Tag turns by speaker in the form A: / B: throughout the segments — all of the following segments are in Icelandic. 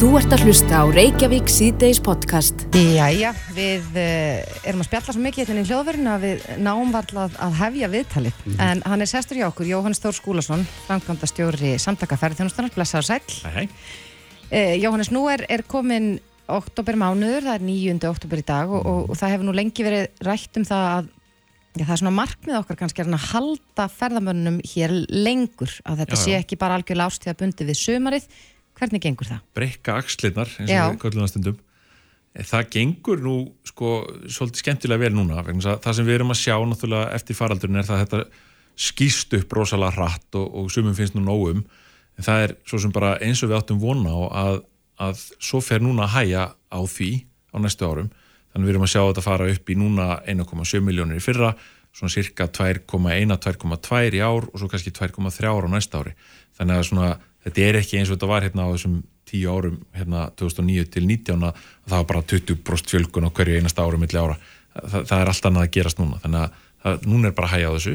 A: Þú ert að hlusta á Reykjavík síðdeis podcast.
B: Jæja, við uh, erum að spjalla svo mikið hérna í hljóðverðinu að við náum varla að, hefja viðtalið. Mm -hmm. En hann er sestur hjá okkur, Jóhann Stór Skúlason, framkvæmda stjóri samtaka ferðarþjónustunar, blessaður sæl.
C: Hei, hei.
B: Uh, Jóhannes, nú er, er komin oktober mánuður, það er 9. oktober í dag og, og, og það hefur nú lengi verið rætt um það að já, það er svona markmið okkar kannski að halda ferðamönnum hér lengur, að þetta já, já. sé ekki bara algjörlega ástíða bundi við sömarið Hvernig gengur það?
C: Brekka axlirnar, eins og við kallum það stundum. Eh, það gengur nú sko svolítið skemmtilega vel núna. Það sem við erum að sjá náttúrulega eftir faraldurinn er það að þetta skýst upp rosalega hratt og, og sumum finnst nú nógum. En það er svo sem bara eins og við áttum vona á að, að svo fer núna að hæja á því á næstu árum. Þannig við erum að sjá þetta fara upp í núna 1,7 miljónir í fyrra, svona cirka 2,1-2,2 í ár og svo kannski 2,3 ára á næsta ári. Þannig að svona þetta er ekki eins og þetta var hérna á þessum tíu árum, hérna 2009 til 19 að það var bara 20% fjölgun á hverju einasta árum milli ára. Það, það er allt annað að gerast núna þannig að það, núna er bara að hægja á þessu.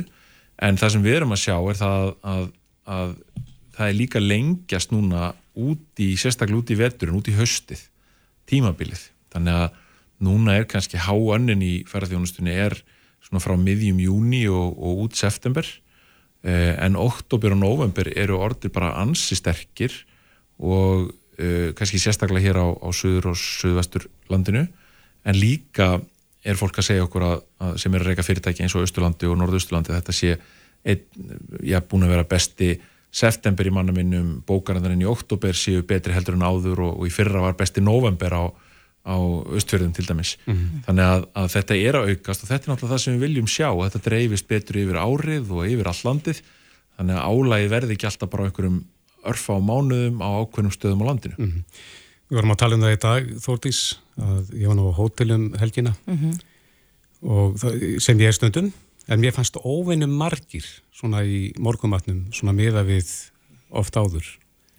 C: En það sem við erum að sjá er það að, að það er líka lengjast núna út í, sérstaklega út í veturinn, út í höstið tímabilið, þannig að núna er kannski háannin í ferðarþjónustunni er svona frá miðjum júni og, og út september en oktober og november eru orðir bara ansi sterkir og uh, kannski sérstaklega hér á, á söður og söðvestur landinu en líka er fólk að segja okkur að, að sem er að reyka fyrirtæki eins og Östurlandi og Norðausturlandi þetta sé ein, já, búin að vera besti september í mannaminnum bókarandarinn í oktober séu betri heldur en áður og, og í fyrra var besti november á á östfjörðum til dæmis mm -hmm. þannig að, að þetta er að aukast og þetta er náttúrulega það sem við viljum sjá þetta dreifist betur yfir árið og yfir all landið þannig að álægi verði ekki alltaf bara einhverjum örfa á mánuðum á ákveðnum stöðum á landinu mm -hmm.
D: Við vorum að tala um það í dag Þórtís, að ég var ná á hótelum helgina mm -hmm. og það, sem ég er stundum en mér fannst óveinum margir svona í morgumatnum svona miða við oft áður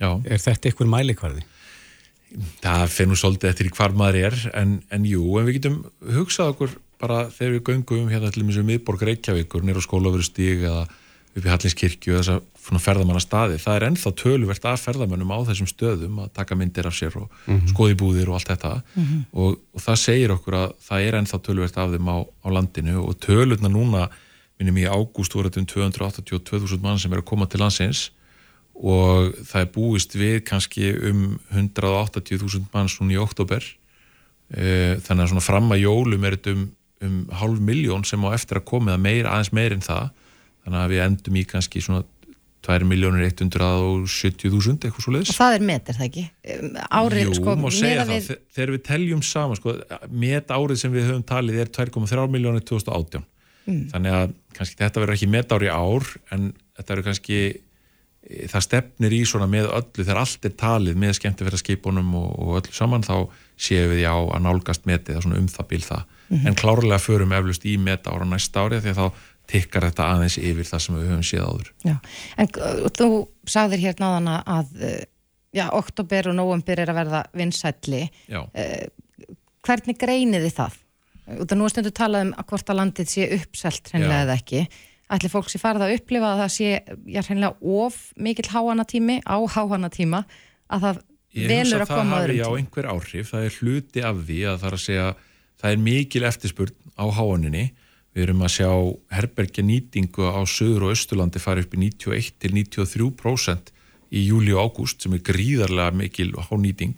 D: Já. Er þetta einhver mælikvarði?
C: Það fyrir nú svolítið eftir hvar maður er en, en jú, en við getum hugsað okkur bara þegar við göngum hérna til mjög miðborg Reykjavíkur, nýra á skólafurustíg eða upp í Hallinskirkju og þess að ferðamanna staði, það er ennþá töluvert af ferðamannum á þessum stöðum að taka myndir af sér og mm -hmm. skoði búðir og allt þetta mm -hmm. og, og það segir okkur að það er ennþá töluvert af þeim á, á landinu og tölurna núna, minnum ég ágúst voru þetta um 282.000 mann sem er að koma til landsins og það er búist við kannski um 180.000 manns núna í oktober e, þannig að svona fram að jólum er þetta um, um halv miljón sem á eftir að koma meir, aðeins meir en það. Þannig að við endum í kannski svona 2.170.000 eitthvað svo leiðis
B: og það er met, er það ekki? Árið,
C: Jú, sko, má segja það, við... þegar við teljum saman sko, met árið sem við höfum talið er 2,3 miljónir 2018 mm. þannig að kannski þetta verður ekki met ári ár en þetta verður kannski það stefnir í svona með öllu þegar allt er talið með skemmtifæraskipunum og, og öllu saman þá séum við já að nálgast metið svona um það bíl það mm -hmm. en klárlega förum eflust í meta ára næsta ári því að þá tikkar þetta aðeins yfir það sem við höfum séð áður
B: já. En þú sagðir á þann að já, oktober og november er að verða vinsætli eh, hvernig greinir þið það? Þú nú stundu talað um að hvort að landið sé uppselt hreinlega eða ekki ætli fólk sé farið að upplifa að það sé já, hreinlega of mikill háanatími á háanatíma að það velur að koma
C: öðrum tíma. Ég hef að það hafi á einhver áhrif, það er hluti af því að það er að segja, það er mikil eftirspurn á háaninni, við erum að sjá herbergja nýtingu á söður og östurlandi farið upp í 91 til 93% í júli og ágúst sem er gríðarlega mikil hánýting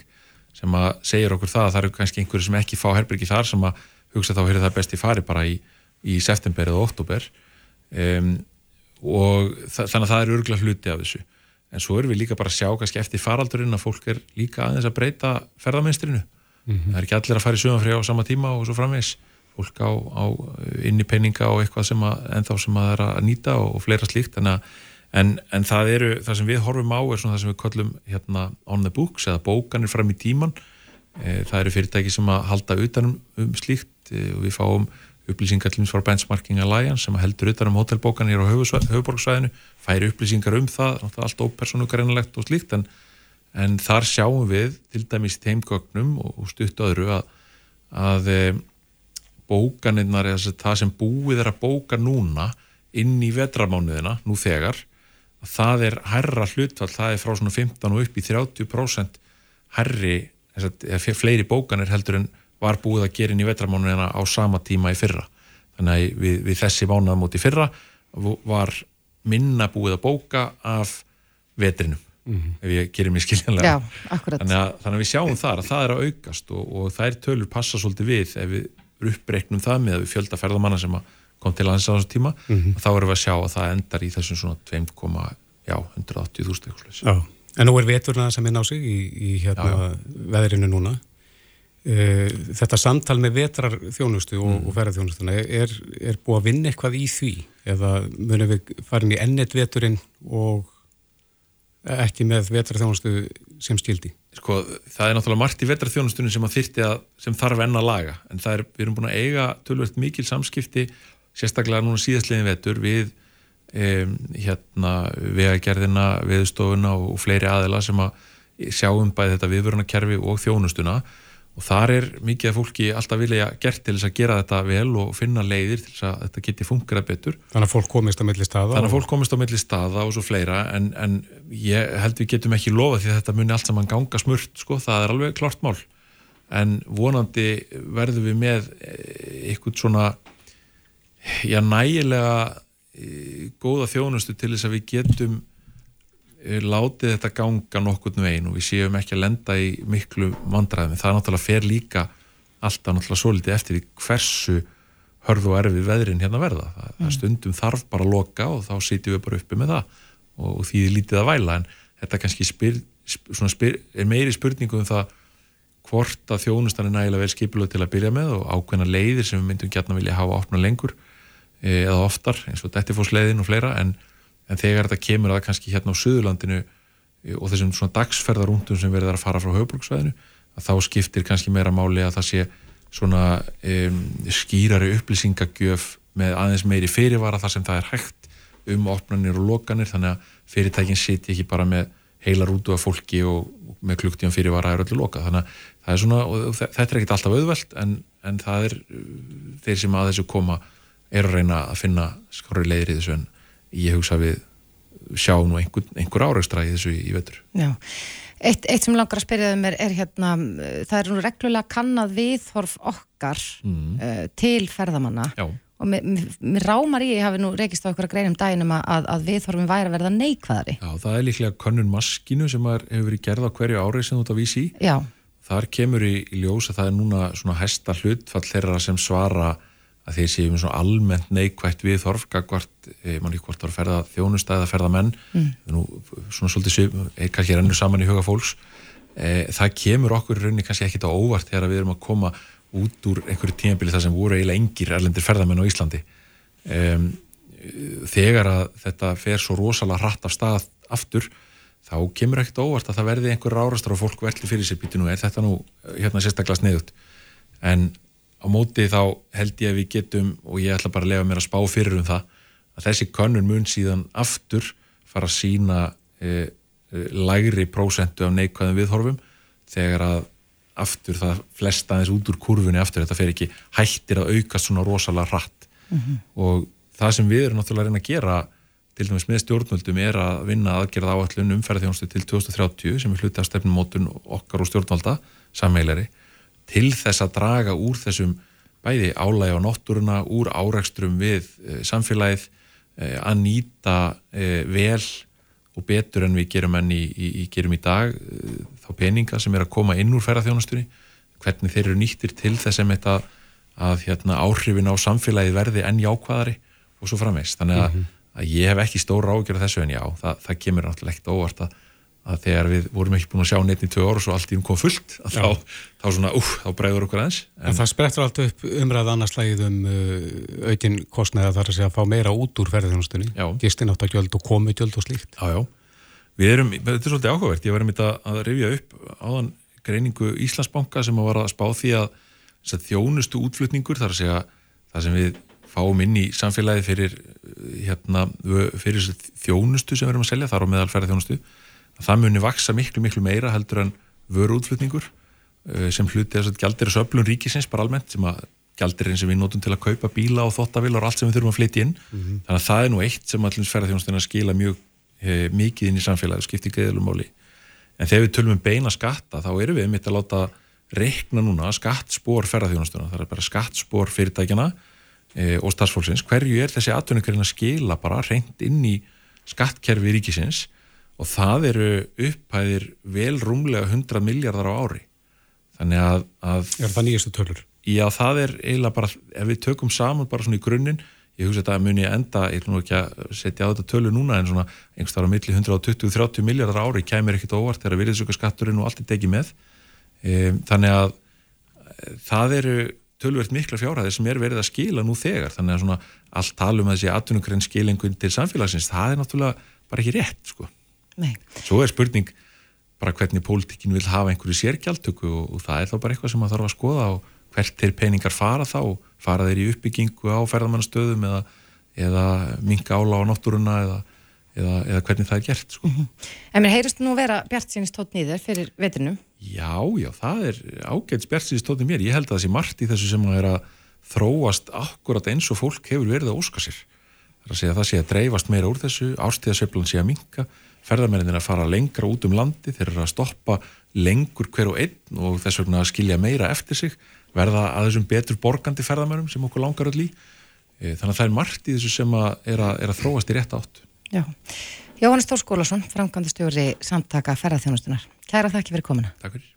C: sem að segja okkur það að það eru kannski einhverju sem ekki fá herbergi þar sem að hugsa þá er það besti farið bara í, í september eða oktober um, og þannig að það er örgulega hluti af þessu. En svo erum við líka bara að sjá kannski eftir faraldurinn að fólk er líka aðeins að breyta ferðarmynstrinu mm -hmm. það er ekki allir að fara í sögumfri á sama tíma og svo framvegs fólk á, á inni peninga og eitthvað sem að, en þá sem að það er að nýta og, fleira slíkt. En, en, en það eru, það sem við horfum á er svona það sem við kallum hérna on the books eða bókanir fram í tíman e, það eru fyrirtæki sem að halda utanum um slíkt e, og við fáum upplýsingar til og með frá Benchmarking Alliance sem heldur utan um hótelbókanir á höfuborgsvæðinu, færi upplýsingar um það, allt ópersonugreinlegt og slíkt en, en þar sjáum við til dæmis teimgögnum og stutt öðru að, að e, bókaninnar eða það sem búið er að bóka núna inn í vetramánuðina, nú þegar það er herra hlutfall, það er frá svona 15 og upp í 30% herri, eða fleiri bókanir heldur en var búið að gera inn í vetramánuðina á sama tíma í fyrra. Þannig að við, við þessi mánuðamóti fyrra var minna búið að bóka af vetrinum mm -hmm. ef ég gerir mér skiljanlega.
B: Já,
C: þannig, að, þannig að við sjáum þar að það er að aukast og, og þær tölur passa svolítið við ef við uppbreyknum það með að við fjölda ferðamanna sem kom til aðeins á þessu tíma mm -hmm. þá erum við að sjá að það endar í þessum svona 2,180.000
D: En nú er veturna sem er ná sig í, í hérna veðrinu núna þetta samtal með vetrar þjónustu og, mm. og ferðarþjónustuna er, er búið að vinna eitthvað í því eða munum við farin í ennett veturinn og ekki með vetrarþjónustu sem stildi?
C: Sko, það er náttúrulega margt í vetrarþjónustunum sem, sem þarf enna að laga, en er, við erum búin að eiga tölvöld mikil samskipti, sérstaklega núna síðastliðin vetur við um, hérna vegagerðina, veðustofuna og, fleiri aðila sem að sjáum bæði þetta viðvörunarkerfi og þjónustuna og þar er mikið af fólki alltaf vilja gert til þess að gera þetta vel og finna leiðir til þess að þetta geti fungerað betur.
D: Þannig að fólk komist á milli staða?
C: Þannig að fólk komist á milli staða og svo fleira en, en ég held við getum ekki lofa því að þetta muni allt saman ganga smurt sko, það er alveg klart mál en vonandi verðum við með eitthvað eh, svona já nægilega eh, góða þjónustu til þess að við getum látið þetta ganga nokkurnu veginn og við séum ekki að lenda í miklu vandræðum. Það er náttúrulega fer líka alltaf náttúrulega svo litið eftir hversu hörðu og erfið veðrin hérna verða. Það, mm. stundum þarf bara að loka og þá sitjum við bara uppi með það og, því er lítið að væla en þetta kannski spyr, spyr, er meiri spurningu um það hvort að þjónustan er nægilega vel skipilöð til að byrja með og ákveðna leiðir sem við myndum gætna vilja hafa opna lengur eh, eða oftar eins og dettifósleiðin og fleira en en þegar þetta kemur að kannski hérna á Suðurlandinu eh, og þessum svona dagsferðarúndum sem verður að fara frá höfbruksvæðinu að þá skiptir kannski meira máli að það sé svona um, skýrari upplýsingagjöf með aðeins meiri fyrirvara þar sem það er hægt um opnarnir og lokanir þannig að fyrirtækinn siti ekki bara með heila rútu af fólki og með klukktíðan fyrirvara er öllu loka þannig að það er svona, þetta er ekkit alltaf auðvelt en, en það er þeir sem að þessu koma er að reyna að finna skári leiðir í þessu en ég hugsa við sjá nú einhver, einhver áraustra í þessu í, í vetur.
B: Já, eitt, eitt sem langar að spyrjaðum er, er hérna, það er nú reglulega kannad viðhorf okkar mm. uh, til ferðamanna
C: Já.
B: og mér rámar í, ég hafi nú rekist á að greinum dæginum að, að viðhorfum væri að verða neikvæðari.
C: Já, það er líklega könnun maskinu sem er, hefur verið gerð á hverju árið sem þú ert að vísi.
B: Já.
C: Þar kemur í, í ljós að það er núna svona hesta hlutfall þeirra sem svara að þeir séu um svona almennt neikvægt við þorfgagvart, eh, mann ekki hvort var að ferða þjónustæð að ferða menn mm. nú, svona svolítið, er kannski rennur saman í huga fólks. E, það kemur okkur raunni kannski ekkit á óvart þegar við erum að koma út úr einhverju tímabili þar sem voru eiginlega engir erlendir ferðamenn á Íslandi. E, þegar að þetta fer svo rosalega hratt af stað aftur, þá kemur ekkit á óvart að það verði einhver rárastar og fólk verðli fyrir sér býti nú, er þetta nú hérna sérstaklega sniðut en á móti þá held ég að við getum og ég ætla bara að lefa mér að spá fyrir um það að þessi könnun mun síðan aftur fara að sína e, e, lægri prósentu af neikvæðum viðhorfum þegar að aftur það flesta aðeins út úr kurfunni aftur þetta fer ekki hættir að auka svona rosalega hratt mm -hmm. og það sem við erum náttúrulega að reyna að gera til dæmis með stjórnvöldum er að vinna aðgerða áallun umferðarþjónustu til 2030 sem er hluti af stefnumótun okkar og stjórnvalda sammeilari til þess að draga úr þessum bæði álægi á náttúruna, úr árækstrum við e, samfélagið e, að nýta e, vel og betur en við gerum enn í, í, gerum í dag þá peninga sem er að koma inn úr ferðarþjónastunni, hvernig þeir eru nýttir til þess að, að hérna, áhrifin á samfélagið verði enn jákvæðari og svo framveist. Þannig að, mm -hmm. að ég hef ekki stóra ágjörð þessu en já, það, það kemur náttúrulega ekkert óvart að að þegar við vorum ekki búin að sjá neitt í tvö orð og svo allt í um kom fullt þá, þá svona, úf, þá bregður okkur aðeins.
D: En, en það sprettur allt upp umræð annarslægið um uh, aukin kostnæða þar að segja að fá meira út úr ferðarþjónustunni gistináttakjöld og komutjöld og slíkt.
C: Já, já, við erum, þetta er svolítið áhugavert. Ég var um þetta að rifja upp áðan greiningu Íslandsbanka sem að var að spá því að, þjónustu útflutningur þar að segja það sem við fáum inn í samfélagi fyrir, hérna, fyrir þjónustu sem við erum að selja, þar á meðal ferðarþjónustu það muni vaksa miklu, miklu meira heldur en vöru útflutningur eh, sem hluti þess að gjaldir þessu öflun ríkisins bara almennt sem að gjaldir eins sem við notum til að kaupa bíla og þottavilar og allt sem við þurfum að flytja inn. Mm -hmm. þannig að það er nú eitt sem allir ferðarþjónustina skila mjög e, mikið inn í samfélagi og skipti greiðlumáli en þegar við tölum um beina skatta þá erum við mitt að láta reikna núna skattspór ferðarþjónastuna, það er bara skattspór fyrirtækjana e, og starfsfólksins, hverju er þessi atvinningarinn að skila bara reynd inn í skattkerfi ríkisins og það eru upphæðir vel rúmlega 100 miljardar á ári þannig að, að
D: Er það nýjastu tölur?
C: Já, það er eiginlega bara, ef við tökum saman bara svona í grunninn, ég hugsa að muni enda, ég ætlum ekki að setja á þetta tölu núna en svona einhverstara milli 120-30 miljardar ári kæmir ekkit óvart þegar virðisöka skatturinn og allt er tekið með um, þannig að e, það eru tölvert mikla fjárhæðir sem er verið að skila nú þegar þannig að svona allt talum að þessi atvinnugrein skilengun til samfélagsins, það er náttúrulega bara ekki rétt sko.
B: Nei.
C: Svo er spurning bara hvernig pólitíkin vil hafa einhverju sérgjaldtöku og, og það er þá bara eitthvað sem maður þarf að skoða og hvert er peningar fara þá, fara þeir í uppbyggingu á ferðamannastöðum eða, eða minga ála á náttúruna eða, eða, eða hvernig það er gert sko. mm -hmm.
B: En mér heyrist nú vera Bjart sínist tótt nýður fyrir veturnu
C: Já, já, það er ágætt Bjart sínist tótt í mér, ég held að það sé margt í þessu sem að er að þróast akkurat eins og fólk hefur verið að óska sér það er að það sé að dreifast meira úr þessu ástíðasöflan sé að minka ferðarmennin að fara lengra út um landi þeir eru að stoppa lengur hver og einn og þess vegna að skilja meira eftir sig verða að þessum betur borgandi ferðamörum sem okkur langar öll í. E, þannig að það er margt í þessu sem að er, að er að þróast í rétt átt.
B: Já, Jóhannes Tór Skólason framkvæmdi stjóri samtaka ferðarþjónustunar Kæra þakki fyrir komina
C: Takk fyrir.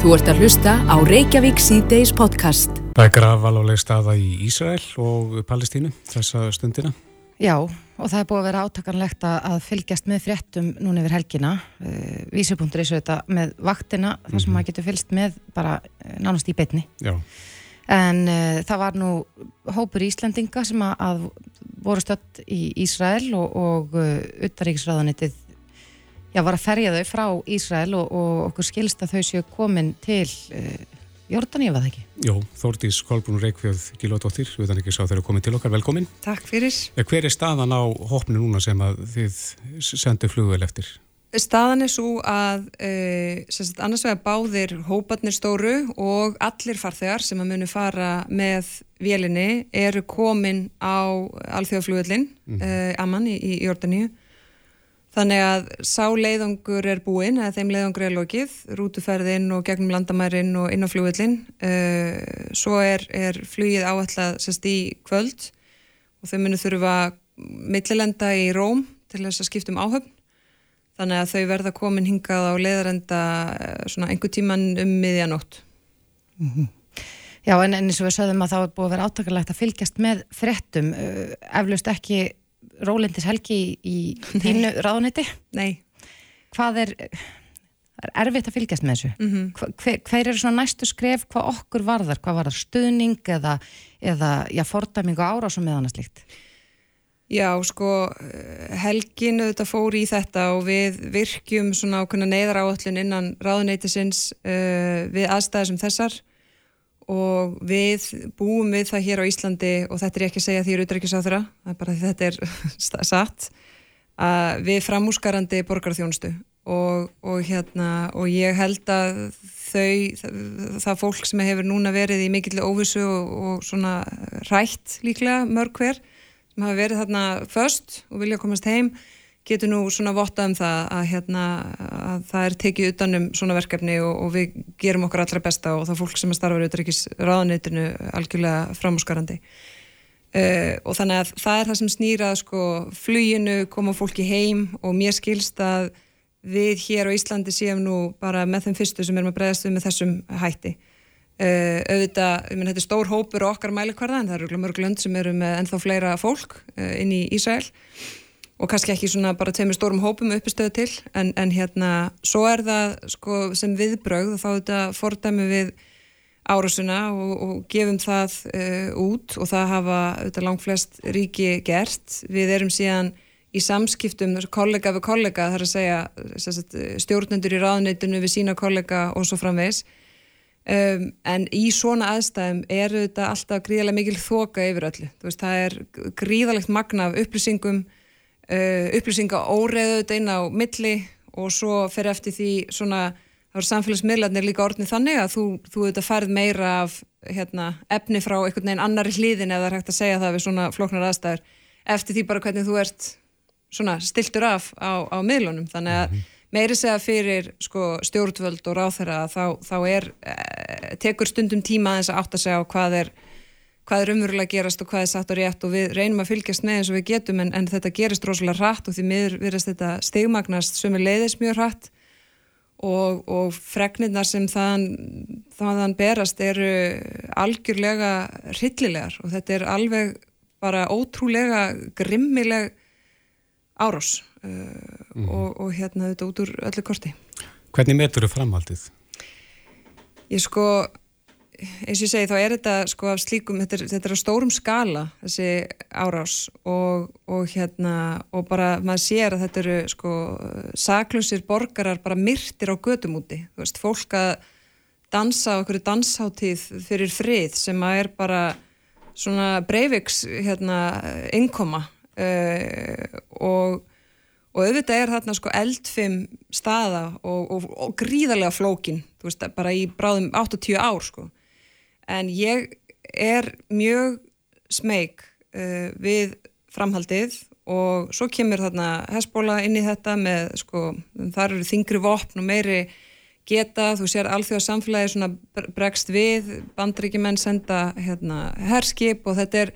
A: Þú ert að hlusta á Reykjavík C-Days podcast.
D: Það er gravalóleg staða í Ísrael og Palestínu þessa stundina.
B: Já, og það er búið að vera átakanlegt að fylgjast með fréttum núna yfir helgina uh, vísupunktur þessu þetta með vaktina þar sem mm -hmm. maður getur fylgst með bara uh, nánast í betni
D: Já.
B: en uh, það var nú hópur Íslandinga sem að, að voru stött í Ísrael og, og uttaríksræðanitið já, var að ferja þau frá Ísrael og, og okkur skilst að þau séu komin til Jórdaníu, var það ekki?
D: Jó, Þórdís Kolbrún Reykjavíð Gilóðdóttir, við þannig ekki sá þeirra komið til okkar, velkomin.
E: Takk fyrir.
D: Hver er staðan á hópnu núna sem að þið sendu flugvel eftir?
E: Staðan er svo að e, sagt, annars vegar báðir hópatnir stóru og allir farþegar sem að munu fara með vélinni eru komin á alþjóðaflugvellin mm -hmm. e, Amman í, í Jórdaníu Þannig að sá leiðangur er búinn, eða þeim leiðangur er lokið, rútuferðinn og gegnum landamærin og inn á fljóðvillin. Eh, svo er, er flugið áallega sérst í kvöld og þau munu þurfa millilenda í Róm til þess að skiptum áhöfn. Þannig að þau verða komin hingað á leiðarenda eh, svona einhver tíman um miðjanótt.
B: Mm -hmm. Já, en eins og við sögðum að þá er búið að vera átakalegt að fylgjast með frettum, eh, eflaust ekki rólindis helgi í þínu ráðnætti?
E: Nei.
B: Hvað er, er erfitt að fylgjast með þessu? Mm -hmm. hver, hver er svona næstu skref, hvað okkur varðar? Hvað varðar stuðning eða, eða já, fordæming og árás og meðan að slikt?
E: Já, sko, helginu þetta fór í þetta og við virkjum svona ákveðna neyðar áallin innan ráðnættisins uh, við aðstæðar sem þessar og við búum við það hér á Íslandi og þetta er ekki að segja því að það er bara því þetta er satt að við framúsgarandi borgarþjónustu. Og, og hérna og ég held að þau það fólk sem hefur núna verið í mikill óvissu og, og svona rætt líklega mörg hver sem hafa verið þarna först og vilja komast heim getur nú svona votta um það að, hérna, að það er tekið utanum svona verkefni og, og við gerum okkar allra besta og það fólk sem er starfað auðvitað ekki ráðaneytinu algjörlega framúsgarandi uh, og þannig að það er það sem snýra sko fluginu, koma fólki heim og mér skilst að við hér á Íslandi séum nú bara með þeim fyrstu sem erum að bregðast við með þessum hætti. Uh, auðvitað, ég menn þetta er stór hópur okkar mælikvarða en það eru mörg lönd sem eru með ennþá fleira fólk uh, inn í Ísrael og kannski ekki svona bara tveimur stórum hópum uppistöðu til en, en hérna svo er það sko sem viðbrögð og þá þetta fordæmi við árasuna og, og gefum það uh, út og það hafa þetta langt flest ríki gert. Við erum síðan í samskiptum kollega við kollega þar að segja sagt, stjórnendur í ráðneitinu við sína kollega og svo framvegs um, en í svona aðstæðum er þetta alltaf gríðarlega mikil þoka yfir öllu. Veist, það er gríðarlegt magna af upplýsingum uh, upplýsinga óreðu þetta inn á milli og svo fer eftir því svona, þá er samfélagsmiðlarnir líka orðnið þannig að þú, þú þetta færð meira af hérna, efni frá einhvern veginn annari hlýðin eða það er hægt að segja það við svona floknar aðstæður eftir því bara hvernig þú ert svona stiltur af á, á miðlunum þannig að -hmm. meiri segja fyrir sko, stjórnvöld og ráþæra þá, þá er, e, tekur stundum tíma þess að átt að segja á hvað er hvað er umverulega gerast og hvað er satt og rétt og við reynum að fylgjast með eins og við getum en, en þetta gerist rosalega hratt og því miður verðast þetta stegmagnast sem er leiðis mjög hratt og, og fregnirnar sem þann, þann berast eru algjörlega hryllilegar og þetta er alveg bara ótrúlega grimmileg árás uh, mm. og, og hérna þetta út úr öllu korti.
D: Hvernig metur þau framhaldið?
E: Ég sko eins og ég segi þá er þetta sko af slíkum, þetta er, þetta er á stórum skala þessi árás og, og hérna og bara maður sér að þetta eru sko saklusir borgarar bara myrtir á gödumúti, þú veist, fólk að dansa á okkur dansháttíð fyrir frið sem að er bara svona breiviks hérna innkoma uh, og og auðvitað er þarna sko eldfim staða og, og, og gríðarlega flókin, þú veist, bara í bráðum 80 ár sko en ég er mjög smeg uh, við framhaldið og svo kemur þarna hessbóla inn í þetta með sko, þar eru þingri vopn og meiri geta, þú sér alþjóða samfélagi svona bregst við, bandríkjumenn senda hérna herskip og þetta er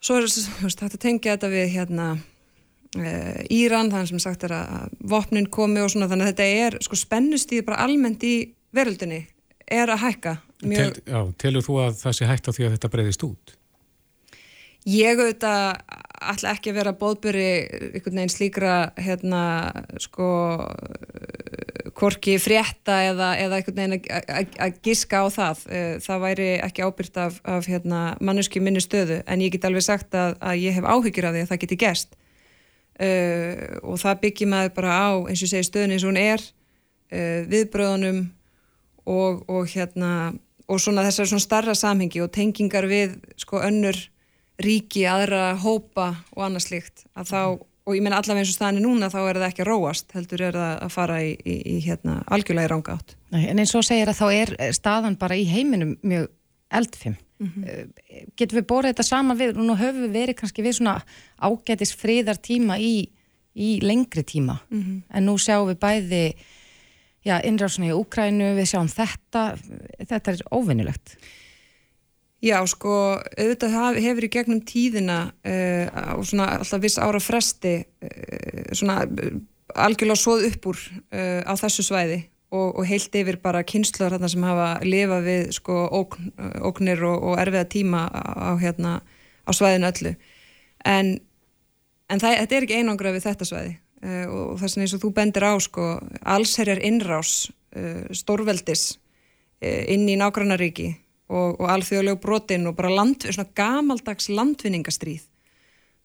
E: svo er þetta að tengja þetta við hérna uh, Íran, þannig sem sagt er að vopnin komi og svona þannig að þetta er sko spennustíð bara almennt í veröldinni er að hækka
D: Mjög... Tel, já, telur þú að það sé hægt á því að þetta breyðist út?
E: Ég auðvitað ætla ekki að vera bóðböri einhvern veginn slíkra hérna sko korki frétta eða, eða einhvern veginn að giska á það eh, það væri ekki ábyrgt af, af hérna, manneski minni stöðu en ég get alveg sagt að, að ég hef áhyggjur af því að það geti gerst uh, og það byggjum að bara á eins og segi stöðun eins og hún er uh, viðbröðunum og, og hérna og svona þessar svona starra samhengi og tengingar við sko önnur ríki, aðra hópa og annað slikt að þá, og ég menna allaveg eins og staðinni núna þá er það ekki að róast heldur er það að fara í, í, í hérna algjörlega í ránga átt.
B: Nei, en eins og segir að þá er staðan bara í heiminum mjög eldfim. Mm -hmm. Getur við bórið þetta sama við og nú höfum við verið kannski við svona ágætis friðar tíma í, í lengri tíma mm -hmm. en nú sjáum við bæði já, innráðsuna í Úkrænu, við sjáum þetta, þetta er óvinnilegt.
E: Já, sko, auðvitað hefur í gegnum tíðina uh, og svona alltaf viss ára fresti uh, svona algjörlega svoð upp úr uh, á þessu svæði og, og heilt yfir bara kynsluðar þarna sem hafa lifað við sko ókn, óknir og, og erfiða tíma á, hérna, á svæðinu öllu. En, en það, þetta er ekki einangra við þetta svæði og þess vegna eins og þú bendir á sko, allsherjar innrás uh, stórveldis uh, inn í nágrannaríki og, og alþjóðlegu brotin og bara land, gamaldags landvinningastríð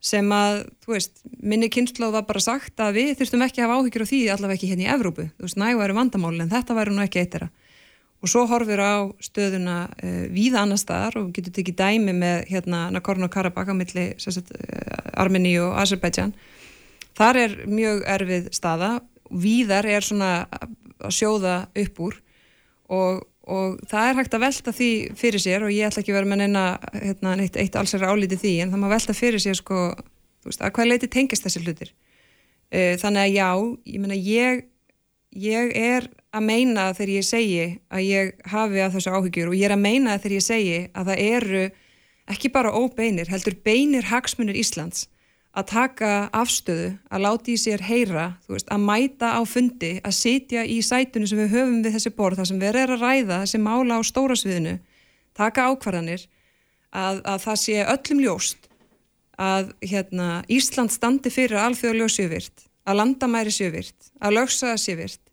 E: sem að, þú veist, minni kynnslóð var bara sagt að við þurftum ekki að hafa áhyggjur á því allavega ekki hérna í Evrópu, þú veist, nægu væri vandamál en þetta væri nú ekki eittra og svo horfir á stöðuna uh, víða annar staðar og getur tekið dæmi með hérna Nagorno-Karabakh á milli uh, Armeni og Azerbaijan Þar er mjög erfið staða, víðar er svona að sjóða upp úr og, og það er hægt að velta því fyrir sér og ég ætla ekki að vera með neina hérna, eitt, eitt alls er álítið því en það má velta fyrir sér sko, veist, að hvað leiti tengist þessi hlutir. E, þannig að já, ég menna ég, ég er að meina þegar ég segi að ég hafi að þessu áhyggjur og ég er að meina þegar ég segi að það eru ekki bara óbeinir, heldur beinir hagsmunir Íslands að taka afstöðu, að láta í sér heyra, veist, að mæta á fundi, að sitja í sætunum sem við höfum við þessi borð, þar sem við erum að ræða þessi mála á stóra sviðinu, taka ákvarðanir, að, að það sé öllum ljóst að hérna, Ísland standi fyrir alþjóðljó sjövirt, að landamæri sjövirt, að lögsaða sjövirt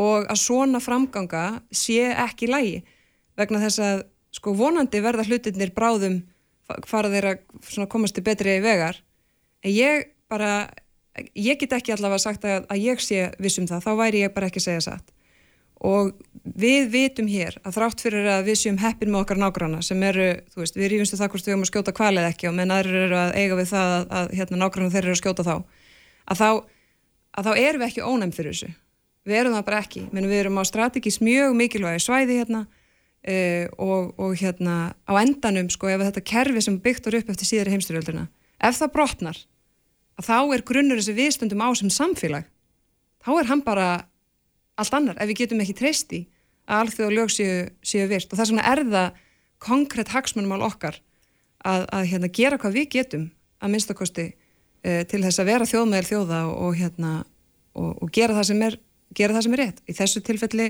E: og að svona framganga sé ekki lægi vegna þess að sko vonandi verða hlutinir bráðum fara þeirra komast til betri vegar en ég bara ég get ekki allavega sagt að, að ég sé vissum það, þá væri ég bara ekki segja satt. Og við vitum hér að þrátt fyrir að við séum heppin með okkar nágranna sem eru, þú veist, við rífumstu það hvort við höfum að skjóta kvalið ekki og menn aðrir eru að eiga við það að, að hérna, nágranna þeir eru að skjóta þá að þá, að þá erum við ekki ónæm fyrir þessu. Við erum það bara ekki, menn við erum á strategís mjög mikilvægi svæði hérna uh, og, og hérna á endanum sko ef þetta kerfi sem byggtur upp eftir síðari heimstyrjölduna ef það brotnar að þá er grunnur þessi viðstundum á sem samfélag. Þá er hann bara allt annar ef við getum ekki treyst í að alþjóð og lög séu, séu virt. Og vegna er það konkrétt hagsmunumál okkar að, að hérna, gera hvað við getum að minnstakosti e, til þess að vera þjóðmæðil þjóða og, og, hérna, og, og gera, það er, gera það sem er rétt. Í þessu tilfelli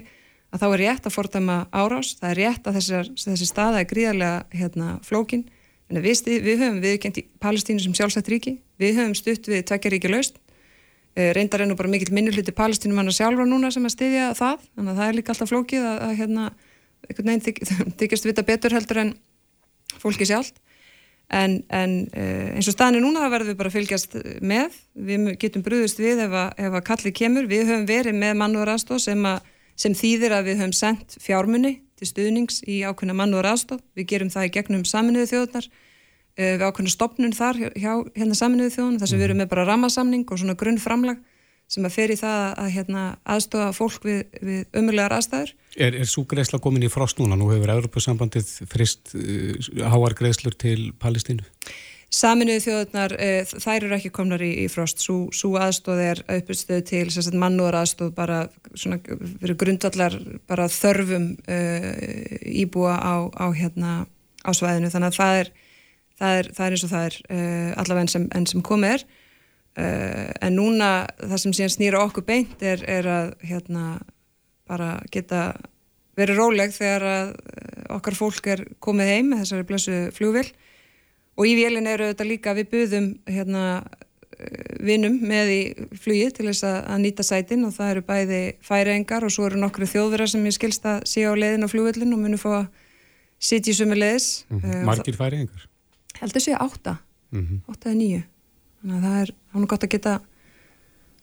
E: að þá er rétt að fordæma árás, það er rétt að þessar, þessi staða er gríðarlega hérna, flókin, en við, við höfum viðkjönd í Palestínu sem sjálfsagt ríki, við höfum stutt við tvekjaríki laust, e, reyndar ennú bara mikill minnuluti Palestínu manna sjálfra núna sem að styðja það, þannig að það er líka alltaf flókið að, að hérna, einhvern veginn þyk, þykjast vita betur heldur en fólki sjálf en, en uh, eins og staðinu núna það verður við bara að fylgjast með. Við getum brúðist við ef að, ef að kallið kemur. Við höfum verið með mannúar aðstóð sem, sem þýðir að við höfum sendt fjármunni til stuðnings í ákveðna mannúar aðstóð við gerum það í gegnum saminuðu þjóðunar uh, við ákveðna stopnun þar hjá, hérna saminuðu þjóðun þar sem við erum með bara ramasamning og svona grunnframlag sem að fer í það að hérna, aðstofa fólk við, við ömulegar aðstæður.
D: Er, er svo greiðsla komin í frost núna? Nú hefur Europasambandið frist uh, háar greiðslur til Palestínu?
E: Saminuðu þjóðunar, uh, þær eru ekki komnar í, í frost. Svo aðstóð er uppstöð til mannúar aðstóð bara svona, grundvallar bara þörfum uh, íbúa á, á, hérna, á svæðinu. Þannig að það er, það er, það er eins og það er uh, allavega enn sem, en sem komið er. Uh, en núna það sem síðan snýra okkur beint er, er að hérna bara geta verið róleg þegar að eh, okkar fólk er komið heim þessari blessu flugvill og í vélin eru þetta líka við buðum hérna eh, vinnum með í flugi til þess að, að nýta sætin og það eru bæði færiengar og svo eru nokkru þjóðverðar sem ég skilst að sé á leiðin á flugvillin og munum fá að sitja í sumi leiðis
D: mm -hmm. Margir færiengar?
E: Heldur sé átta, mm -hmm. átta eða nýju þannig að það er hann gott að geta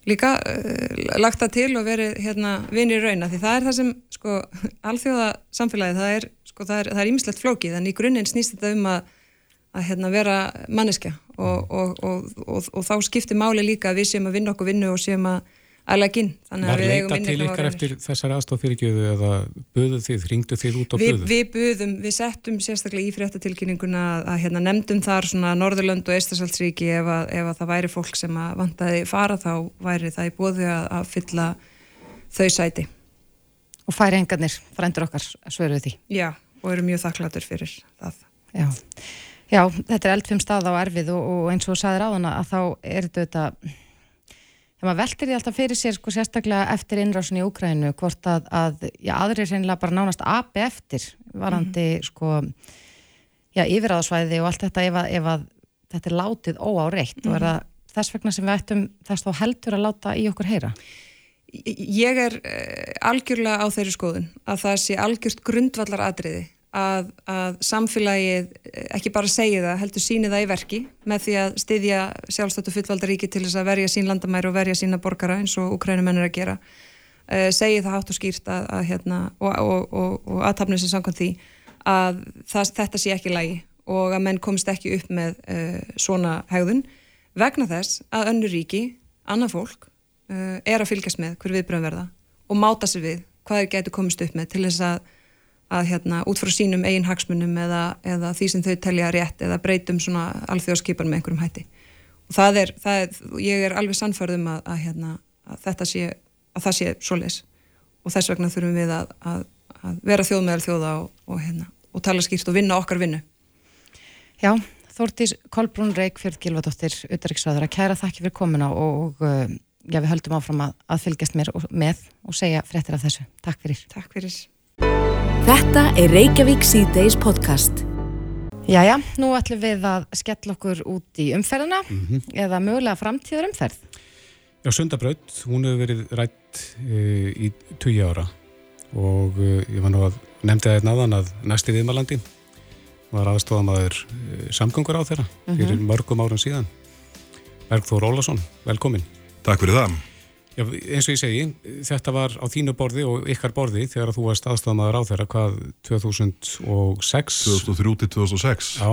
E: líka uh, lagt það til og verið hérna vinir rauna því það er það sem sko alþjóða samfélagi það er sko það er ímislegt flókið en í grunninn snýst þetta um að, að hérna vera manneskja og, og, og, og þá skiptir máli líka að við séum að vinna okkur vinnu og séum að alveginn.
D: Var leita til ykkar eftir þessar aðstofyrirgjöðu eða buðu þið, ringdu þið út á buðu?
E: Við buðum, við settum sérstaklega í fréttatilkynninguna að hérna, nefndum þar svona Norðurlönd og Eistasaldsríki ef, ef að það væri fólk sem að vantaði fara þá væri það í bóðu að, að fylla þau sæti.
B: Og færi engarnir, frændur okkar, svöruð því?
E: Já, og eru mjög þakklatur fyrir það.
B: Já. Já, þetta er eldfim stað á erfið og, og eins og saðir á hana að þá er þetta þegar maður veltir því alltaf fyrir sér sko sérstaklega eftir innrásin í Úkrænu hvort að, að já, aðrir reynilega bara nánast api eftir varandi mm -hmm. sko já, yfiráðsvæði og allt þetta ef að, ef að þetta er látið óáreitt mm -hmm. og er það þess vegna sem við ættum þess þá heldur að láta í okkur heyra?
E: Ég er uh, algjörlega á þeirri skoðun að það sé algjört grundvallar atriði að, að samfélagið eh, ekki bara segja það, heldur síni það í verki með því að styðja sjálfstættu fullvaldaríki til þess að verja sín landamæri og verja sína borgara eins og ukrænumennir að gera. Uh, segi það hátt og skýrt að, að hérna, og, og, og, og aðtapnir sem samkvæmt því að það, þetta sé ekki lægi og að menn komist ekki upp með uh, svona hegðun vegna þess að önnu ríki, annað fólk uh, er að fylgjast með hver viðbröðum verða og máta sig við hvað þeir getur komist upp með til þess að að hérna út frá sínum eigin hagsmunum eða, eða því sem þau telja rétt eða breytum svona alþjóðskipan með einhverjum hætti. Og það er, það er ég er alveg sannförðum að, að, hérna, að þetta sé, að það sé svo les og þess vegna þurfum við að, að vera þjóð meðal þjóða og, og, hérna, og tala skýrt og vinna okkar vinnu.
B: Já, Þórtís Kolbrún Reykjörð Gilvardóttir, Uttaríksræður að kæra þakki fyrir komuna og uh, já, við höldum áfram að fylgjast mér og, með og segja fréttir af þessu. Takk fyrir.
E: Takk fyrir
A: Þetta er Reykjavík C-Days podcast.
B: Jæja, nú ætlum við að skella okkur út í umferðina mm -hmm. eða mögulega framtíður umferð.
D: Já, Sundabraut, hún hefur verið rætt e, í 20 ára og e, ég var nú að nefndi það einn aðan að næsti viðmalandi var aðstofamaður e, samgöngur á þeirra mm -hmm. fyrir mörgum árum síðan. Bergþór Ólason, velkomin.
F: Takk fyrir það.
D: Já, eins og ég segi, þetta var á þínu borði og ykkar borði þegar þú varst aðstofamaður á þeirra, hvað, 2006?
F: 2003-2006.
D: Já.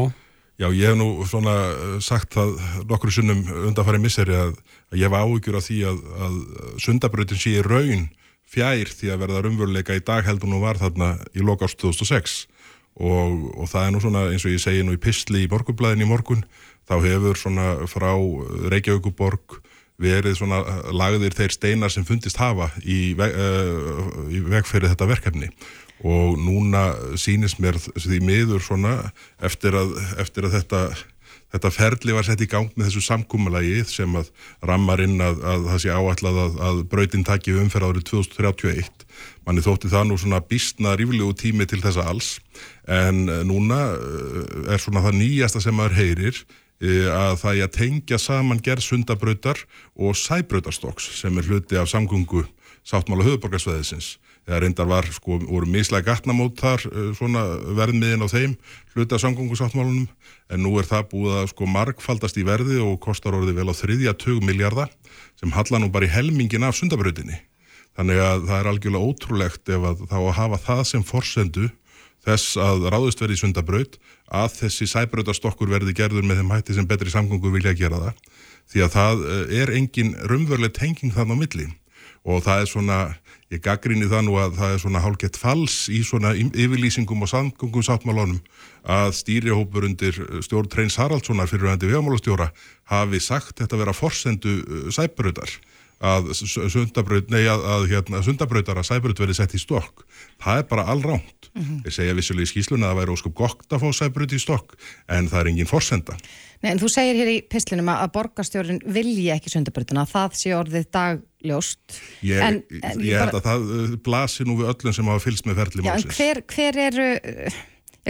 F: Já, ég hef nú svona eh, sagt það nokkru sunnum undanfæri misseri að, að ég var áhugjur af því að, að sundabröðin sé í raun fjær því að verða rumvöruleika í dag heldur nú var þarna í lokást 2006 og, og það er nú svona eins og ég segi nú í pistli í morgunblæðin í morgun þá hefur svona frá Reykjavíkuborg verið svona lagðir þeir steinar sem fundist hafa í, veg, uh, í vegferði þetta verkefni. Og núna sínist mér því miður svona eftir að, eftir að þetta þetta ferli var sett í gang með þessu samkúmalagi sem að rammar inn að, að það sé áætlað að, að brautin taki umferð árið 2031 manni þótti það nú svona bísna ríflegu tími til þessa alls. En núna eh, er svona það nýjasta sem maður heyrir að það er að tengja saman gerð sundabrautar og sæbrautarstokks sem er hluti af samgöngu sáttmála höfuborgarsveðisins eða reyndar var, sko, voru mislega gatnamót þar, eh, svona verðmiðin á þeim, hluta samgöngusáttmálunum, en nú er það búið að sko markfaldast í verði og kostar orðið vel á þriðja 20 miljardar sem halla nú bara í helmingin af sundabröðinni. Þannig að það er algjörlega ótrúlegt ef að þá að hafa það sem forsendu þess að ráðust verði í sundabröð að þessi sæbröðastokkur verði gerður með þeim hætti sem betri samgöngur vilja gera það. Því að það eh, er engin rumverlega tenging þann á milli og það er svona Ég gaggrinni það nú að það er svona hálfgett fals í svona yfirlýsingum og samgöngum sáttmálunum að stýrihópur undir uh, stjórn Treins Haraldssonar fyrir hætti vegamálastjóra hafi sagt þetta vera forsendu uh, sæbröðar að sundabraut, nei að, að hérna, sundabrautar að sæbröð verið sett í stokk. Það er bara allránt. Mm -hmm. Ég segja vissulega í skýsluna að það væri óskup gott að fá sæbröð í stokk en það er engin forsenda.
B: Nei en þú segir hér í pislinum að borgarstjórin vilji ekki sundabröðuna, það sé orðið dag ljóst.
F: Ég, en, en ég held bara... að það uh, blasir nú við öllum sem hafa fylst með ferli
B: málsins. Hver, hver eru,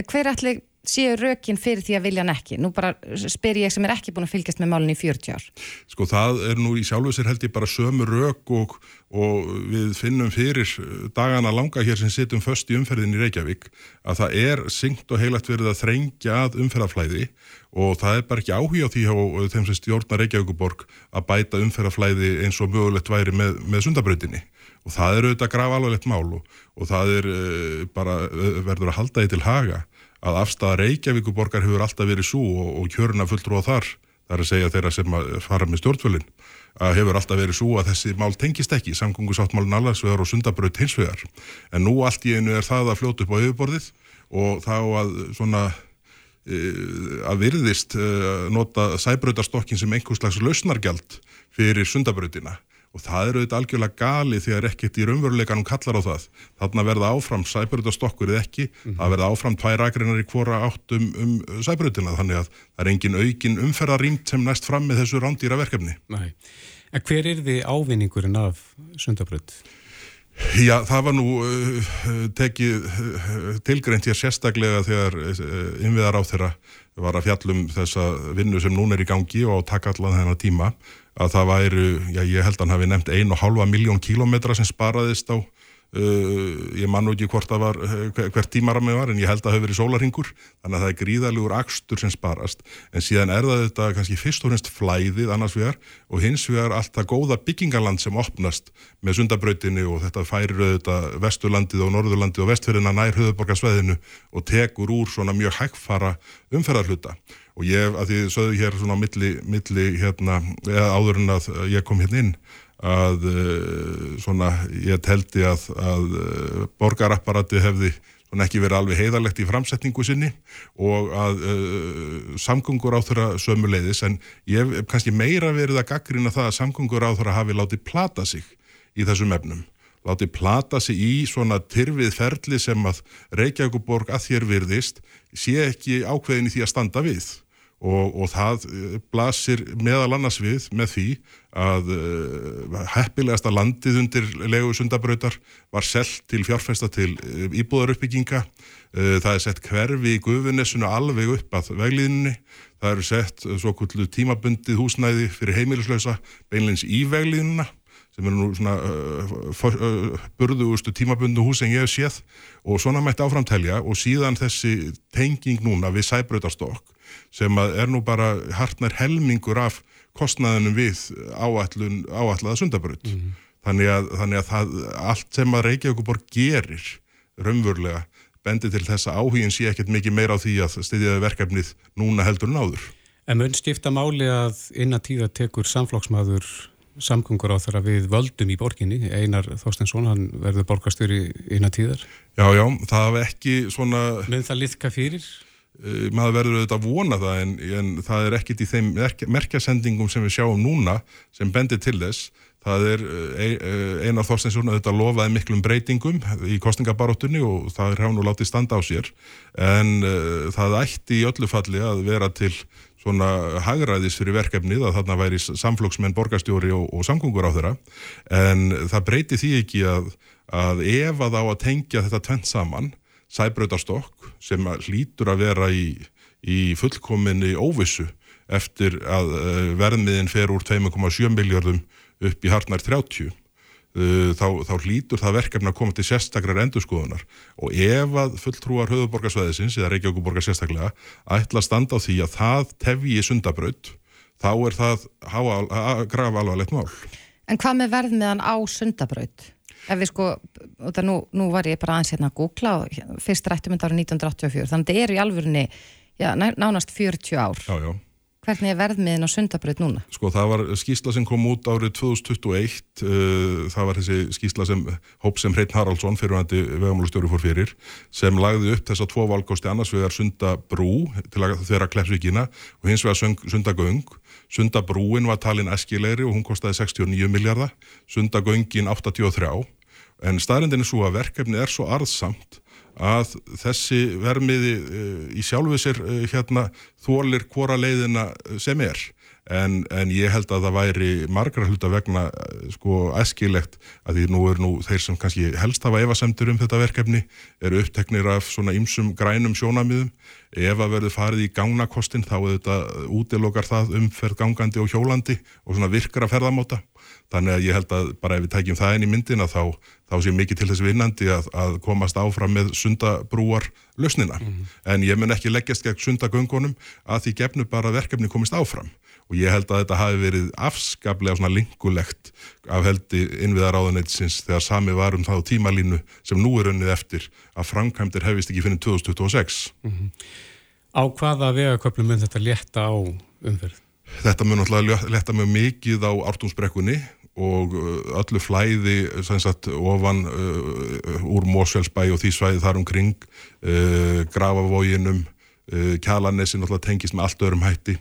B: hver ætli séu rökin fyrir því að vilja hann ekki? Nú bara spyr ég sem er ekki búin að fylgjast með málunni í 40 ár.
F: Sko það er nú í sjálfsveitsir held ég bara sömu rök og, og við finnum fyrir dagana langa hér sem sittum först í umferðin í Reykjavík að það er syngt og heilagt verið að þrengja að umferðaflæði og það er bara ekki áhuga á því á þeim sem stjórnar Reykjavíkuborg að bæta umferðaflæði eins og mögulegt væri með, með sundabrautinni og það er auðvitað graf alvarlegt mál og, og það er uh, bara uh, verður að halda því til haga að afstæða Reykjavíkuborgar hefur alltaf verið svo og, og kjöruna fulltrú á þar þar að segja þeirra sem fara með stjórnfölinn að hefur alltaf verið svo að þessi mál tengist ekki, samgöngusáttmálun allarsvegar og sundabraut hinsvegar en nú allt í einu er það að fljóta upp á yfirborðið og þá að svona Eh, að virðist eh, nota sæbröðarstokkin sem einhvers slags lausnargjald fyrir sundabröðina og það eru auðvitað algjörlega gali þegar ekkert í raunveruleikanum kallar á það þarna verða áfram sæbröðarstokkur eða ekki, mm -hmm. það verða áfram tvær agreinar í hvora átt um, um sæbröðina þannig að það er engin aukin umferðarýmt sem næst fram með þessu rándýra verkefni
D: Nei. En hver er því ávinningurinn af sundabröð?
F: Já, það var nú uh, tekið uh, tilgreint hér sérstaklega þegar uh, innviðar á þeirra var að fjallum þessa vinnu sem núna er í gangi og taka allan þennan tíma að það væru, já ég held að hann hafi nefnt ein og halva miljón kílometra sem sparaðist á Uh, ég mann ekki hvort það var uh, hvert tímarami var en ég held að það hefur verið sólarhingur þannig að það er gríðalugur akstur sem sparast. En síðan er það þetta kannski fyrst og hennst flæðið annars vegar og hins vegar allt það góða byggingaland sem opnast með sundabrautinu og þetta færir auðvitað vesturlandið og norðurlandið og vestfyrina nær höfuborgarsveðinu og tekur úr svona mjög hægfara umferðarhluta og ég, að því sögðu hér svona milli, milli hérna, eða áður en að ég kom hérna inn að eh, svona ég teldi að, að eh, borgarapparati hefði ekki verið alveg heiðalegt í framsetningu sinni og að uh, samgöngur á þeirra sömu leiðis en ég hef kannski meira verið að gaggrina það að samgöngur á þeirra hafi látið plata sig í þessum efnum. Látið plata sig í svona tyrfið ferli sem að Reykjavíkuborg að þér virðist sé ekki ákveðin í því að standa við og, og það eh, blasir meðal annars við með því að uh, heppilegasta landið undir legu sundabrautar var selt til fjárfesta til uh, íbúðaruppbygginga. Uh, það er sett hverfi í gufinnessuna alveg upp að veglíðinni það eru sett svo kullu tímabundið húsnæði fyrir heimilislausa beinleins í veglíðinna sem eru nú svona burðugustu tímabundu hús en ég hef séð. Og svona mætti áframtelja og síðan þessi tenging núna við sæbrautarstokk sem er nú bara hartnar helmingur af kostnaðinum við áallun, áallaða sundabröð. Mm -hmm. Þannig að, þannig að það, allt sem að Reykjavíkuborg gerir raunverulega bendir til þess að áhugin sé ekkert mikið meira á því að stiðjaði verkefnið núna heldur en áður.
D: En mun skipta máli að innan tíða tekur samflóksmaður samgöngur á þeirra við völdum í borginni Einar Þorstensson, hann verður borgastur í innan tíðar
F: Já, já, það hef ekki svona
D: Mun það liðka fyrir?
F: Uh, maður verður auðvitað að vona það en, en það er ekkit í þeim merkjasendingum sem við sjáum núna sem bendir til þess. Það er Einar Þorsteinsson að þetta lofaði miklum breytingum í kostningabaróttunni og það er hann og látið standa á sér. En uh, það ætti í öllu falli að vera til svona hagræðis fyrir verkefnið að þarna væri samflóksmenn, borgastjóri og, og samgöngur á þeirra en það breyti því ekki að, að ef að á að tengja þetta tvent saman, sæbröðarstokk sem hlýtur að vera í, í fullkominni óvissu eftir að uh, verðmiðin fer úr 2,7 miljardum upp í harnar 30 Uh, þá, þá hlýtur það verkefni að koma til sérstakrar endurskoðunar og ef að fulltrúar höfuborgarsvæðisins eða Reykjavíkuborgar sérstaklega ætla að standa á því að það tefji sundabraut þá er það graf alvarlegt mál.
B: En hvað með verðmiðan á sundabraut? Ef við sko, nú, nú var ég bara aðeins hérna að googla og fyrst rættum þetta árið 1984 þannig að þetta er í alvörunni já, nánast 40 ár.
F: Já, já.
B: Hvernig er verðmiðin á sundabröð núna?
F: Sko það var skísla sem kom út árið 2021, uh, það var þessi skísla sem hóp sem Hreitn Haraldsson fyrirvændi vegamálustjóri fór fyrir sem lagði upp þess að tvo valgósti annars vegar sundabrú til að þeirra Kleppsvíkina og hins vegar sundagöng. Sundabrúin var talin eskilegri og hún kostiði 69 miljardar, sundagöngin 83 en staðrindin er svo að verkefni er svo arðsamt að þessi vermiði uh, í sjálfu sér uh, hérna þólir hvora leiðina eh, sem er. En, en ég held að það væri margra hluta vegna sko eskilegt að því nú er nú þeir sem kannski helst hafa evasemtur um þetta verkefni eru uppteknir af svona ymsum grænum sjónamiðum ef að verður farið í gágnakostin þá er þetta útilokar það umferð gangandi og hjólandi og svona virkra ferðamóta þannig að ég held að bara ef við tækjum það inn í myndina þá, þá sé mikið til þess vinnandi að, að komast áfram með sundabrúar lausnina, mm -hmm. en ég mun ekki leggjast gegn sundagöngunum að því gefnu bara verkefni komist áfram og ég held að þetta hafi verið afskaplega svona lingulegt af heldi innviðar áðanætisins þegar sami varum þá tímalínu sem nú er unnið eftir að framkvæmdir hefist ekki finnir 2026 mm -hmm.
D: Á hvaða vegaköplum mun þetta létta á umferð?
F: Þetta mun náttúrulega leta mjög mikið á ártúnsbrekkunni og uh, öllu flæði sagt, ofan uh, úr Mósfjálsbæ og því svæði þar umkring uh, Grafavóginum uh, Kjalanessi náttúrulega tengist með allt öðrum hætti.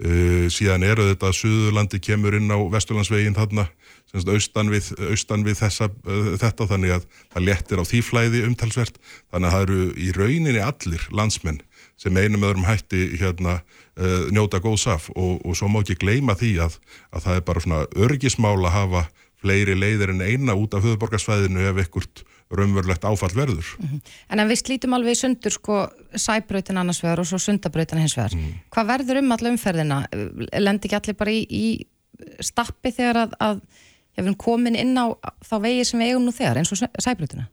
F: Uh, síðan eru þetta að Suðurlandi kemur inn á Vesturlandsvegin þarna austan við, austan við þessa, uh, þetta þannig að það lettir á því flæði umtalsvert. Þannig að það eru í rauninni allir landsmenn sem einum öðrum hætti hérna uh, njóta góðs af og, og svo má ekki gleima því að, að það er bara svona örgismál að hafa fleiri leiðir en eina út af höfuborgarsvæðinu ef ekkert raunverulegt áfall verður. Mm -hmm.
B: En við slítum alveg í sundur sko sæbröytin annars vegar og svo sundabröytin hins vegar. Mm. Hvað verður um alla umferðina? Lendi ekki allir bara í, í stappi þegar að, að hefur komin inn á þá vegi sem við eigum nú þegar eins og sæbröytina?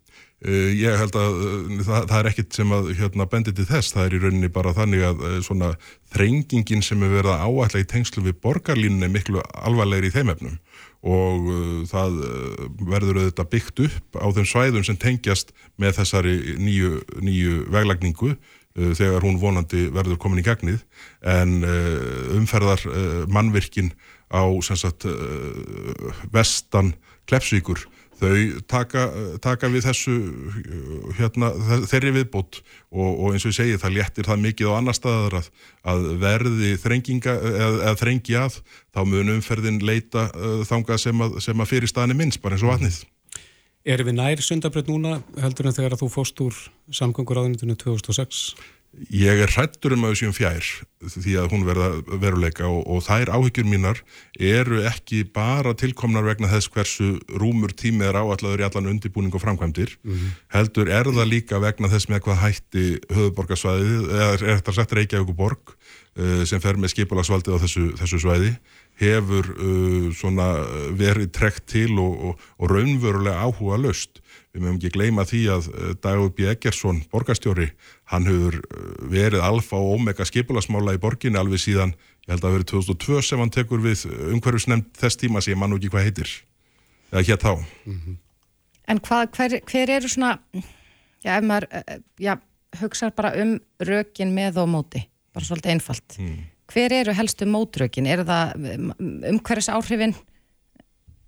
F: Uh, ég held að uh, það, það er ekkit sem að hérna, bendi til þess, það er í rauninni bara þannig að uh, svona þrengingin sem er verið að áætla í tengslu við borgarlínunni er miklu alvarlegri í þeim efnum. Og það verður auðvitað byggt upp á þeim svæðum sem tengjast með þessari nýju, nýju veglagningu þegar hún vonandi verður komin í gegnið en umferðar mannvirkin á sagt, vestan Klepsvíkur þau taka, taka við þessu hérna, þeirri viðbót og, og eins og ég segi það léttir það mikið á annar staðar að, að verði þrenginga eða, þrengi að þá mun umferðin leita uh, þangað sem að, sem að fyrir staðinni minns bara eins og vatnið
D: Erum við nær sundabröð núna heldur en þegar að þú fóst úr samgöngur áðunitunum 2006?
F: Ég er hrættur um að þessum fjær því að hún verða veruleika og, og þær áhyggjur mínar eru ekki bara tilkomnar vegna þess hversu rúmur tímið er áalladur í allan undirbúning og framkvæmdir mm -hmm. heldur er það líka vegna þess með hvað hætti höfuborgarsvæðið eða er þetta sett Reykjavík og Borg uh, sem fer með skipulagsvaldið á þessu, þessu svæði hefur uh, verið trekt til og, og, og raunverulega áhuga löst Við mögum ekki gleyma því að eh, Dagur B. Eggersson, borgastjóri, hann hefur eh, verið alfa og omega skipulasmála í borginni alveg síðan, ég held að það verið 2002 sem hann tekur við umhverfisnefnd þess tíma sem ég mann ekki hvað heitir, eða hér þá. Mm -hmm.
B: En hvað, hver, hver eru svona, já, ef maður, eh, já, hugsa bara um rökin með og móti, bara svolítið einfalt. Mm. Hver eru helstu mótrökin? Er það umhverfis áhrifin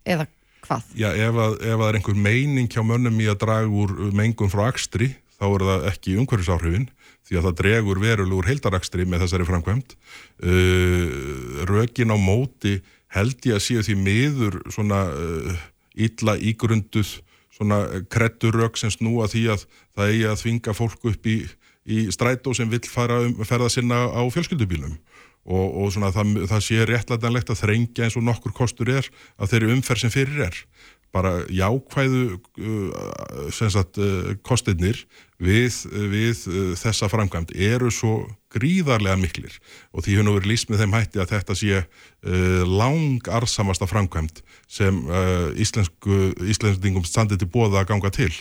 B: eða hvað?
F: Já, ef, að, ef að er einhver meining hjá mönnum í að draga úr mengun frá akstri, þá er það ekki umhverfisáhrifin því að það dregur verulegur heildarakstri með þessari framkvæmt. Uh, rökin á móti held ég að séu því miður svona uh, illa ígrunduð svona kretturök sem snúa því að það eigi að þvinga fólk upp í, í strætó sem vill fara um, ferða sinna á fjölskyldubílum og, og svona það, það sé réttlætanlegt að þrengja eins og nokkur kostur er að þeirri umferð sem fyrir er bara jákvæðu uh, sagt, uh, kostinnir við, við uh, þessa framkvæmt eru svo gríðarlega miklir. Og því hún hefur líst með þeim hætti að þetta sé lang arsamasta framkvæmt sem íslensku, íslensingum standið til bóða að ganga til.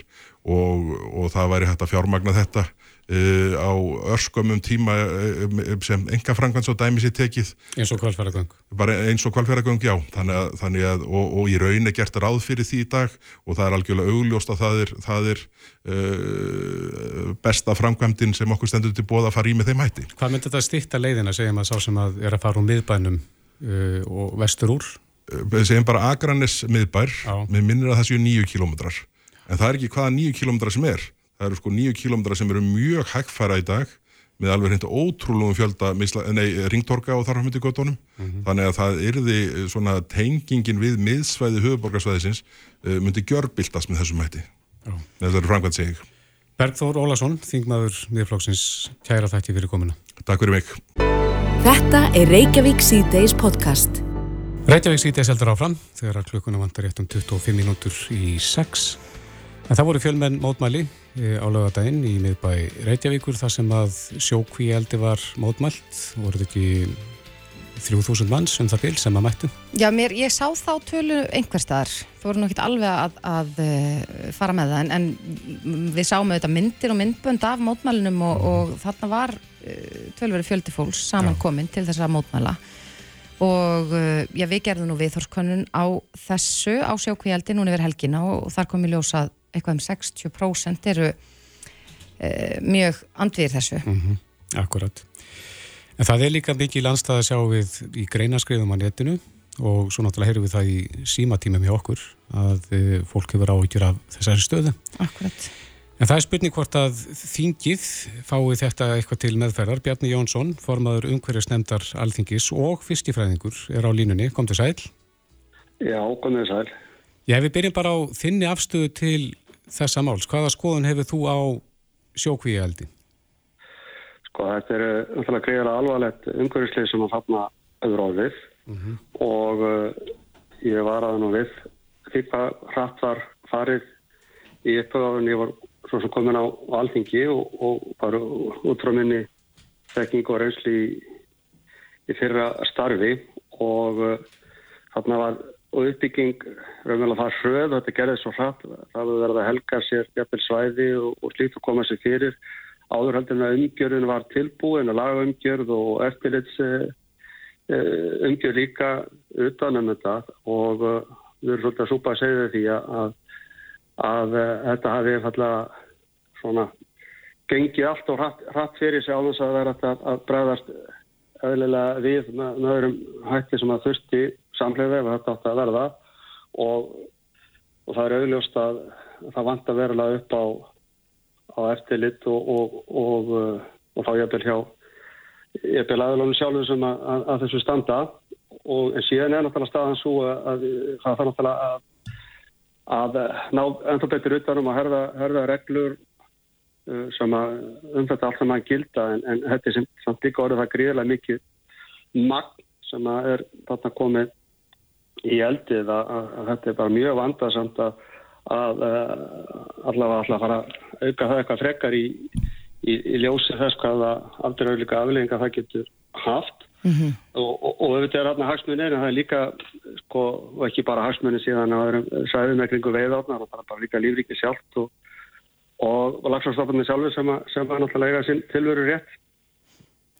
F: Og, og það væri hægt að fjármagna þetta Uh, á örskumum tíma uh, sem enga frangans og dæmis er tekið.
D: Eins og kvalfæragöng
F: bara eins og kvalfæragöng, já. Þannig að, þannig að, og, og í raun er gert ráð fyrir því í dag og það er algjörlega augljóst að það er, það er uh, besta framkvæmdin sem okkur stendur til bóða að fara í með þeim hætti.
D: Hvað myndir þetta stýtta leiðina, segjum að sá sem að er að fara úr miðbænum og vestur úr?
F: Segjum bara Akranes miðbær, með minnir að það séu nýju kilómetrar en það er ekki hvaða nýju kilómetrar sem er það eru sko nýju kílómetrar sem eru mjög hægfæra í dag með alveg hreint ótrúlum fjölda ringtorka og þarfamöndi gotónum mm -hmm. þannig að það yrði svona tengingin við miðsvæði höfuborgarsvæðisins uh, myndi gjörbildast með þessum hætti. Þetta er framkvæmt seg
D: Bergþór Ólason, þingmaður miðflóksins kæra þætti fyrir komuna.
F: Takk fyrir mig.
A: Þetta er Reykjavík C-Days podcast.
D: Reykjavík C-Days heldur áfram þegar klukkuna vantar rétt um 25 mínútur í 6 en það voru fjölmenn mótmæli á lögadaginn í miðbæ Reykjavíkur þar sem að sjókví eldi var mótmælt, voruð ekki 3000 manns um það bíl sem að mættu?
B: Já, mér, ég sá þá tölu einhver staðar, þú voru nú ekki alveg að, að uh, fara með það en, en við sáum auðvitað myndir og myndbönd af mótmælinum og, mm. og þarna var uh, tölveri fjöldi fólks samankominn til þess að mótmæla og já, við gerðum nú viðhórskonun á þessu á sjókvíaldi núna yfir helgina og, og þar kom í ljósað eitthvað um 60% eru e, mjög andvið þessu.
D: Mm -hmm, akkurat. En það er líka mikið landstæð að sjá við í greinaskrifum á netinu og svo náttúrulega heyrum við það í símatímum hjá okkur að e, fólk hefur áhyggjur af þessari stöðu.
B: Akkurat.
D: En það er spurning hvort að þingið fái þetta eitthvað til meðferðar. Bjarni Jónsson, formaður umhverjastemdar alþingis og fyrstifræðingur er á línunni. Kom til sæl.
G: Já, kom til sæl.
D: Já, við byrjum bara á þinni afstöðu til þessa máls. Hvaða skoðun hefur þú á sjókvíjaldi?
G: Sko, þetta er umfæðilega greiðilega alvarlegt umhverfislið sem að fapna öðru árið mm -hmm. og uh, ég var að nú við því hvað hratt var farið í uppöðafun ég var svo sem komin á, alþingi og, og bara út frá minni þekking og reynsli í, í fyrra starfi og uh, þarna var og uppbygging raunverulega það hröð þetta gerði svo hratt það verið að helga sér jafnvel svæði og, og slíkt að koma sér fyrir. Áður heldur en að umgjörðin var tilbúin að laga umgjörð og eftirlits uh, umgjörð líka utan um þetta og uh, við erum svolítið að súpa að segja því að, að, að þetta hafi falla svona gengið allt og hratt, hratt fyrir sig á þess að vera að, að bregðast eðlilega við með öðrum hætti sem að þurfti samlega ef þetta átti að verða. Og, og það er auðljóst að það vant að vera upp á, á eftirlit og, og, og þá ég bel hjá ég bel aðlunum sjálfur sem að, að, að þessu standa. Og en síðan er náttúrulega staðan svo að það þarf náttúrulega að að ná ennþá betur utanum að herða, herða reglur uh, sem að um þetta allt sem að gilda. En, en þetta er samt líka orðið það gríðilega mikið magn sem að er þarna komið í eldið að, að, að þetta er bara mjög vandarsamt að, að allavega alltaf fara að auka það eitthvað frekar í, í, í ljósi þess hvaða afturauðlika aflegginga það getur haft. Mm -hmm. og, og, og auðvitað er þarna hagsmunni en það er líka sko, og ekki bara hagsmunni síðan að sæðum með kringu veiðátnar og bara líka lífriki sjálft og, og lagsarstofunni sjálfur sem að, sem að náttúrulega eiga tilveru rétt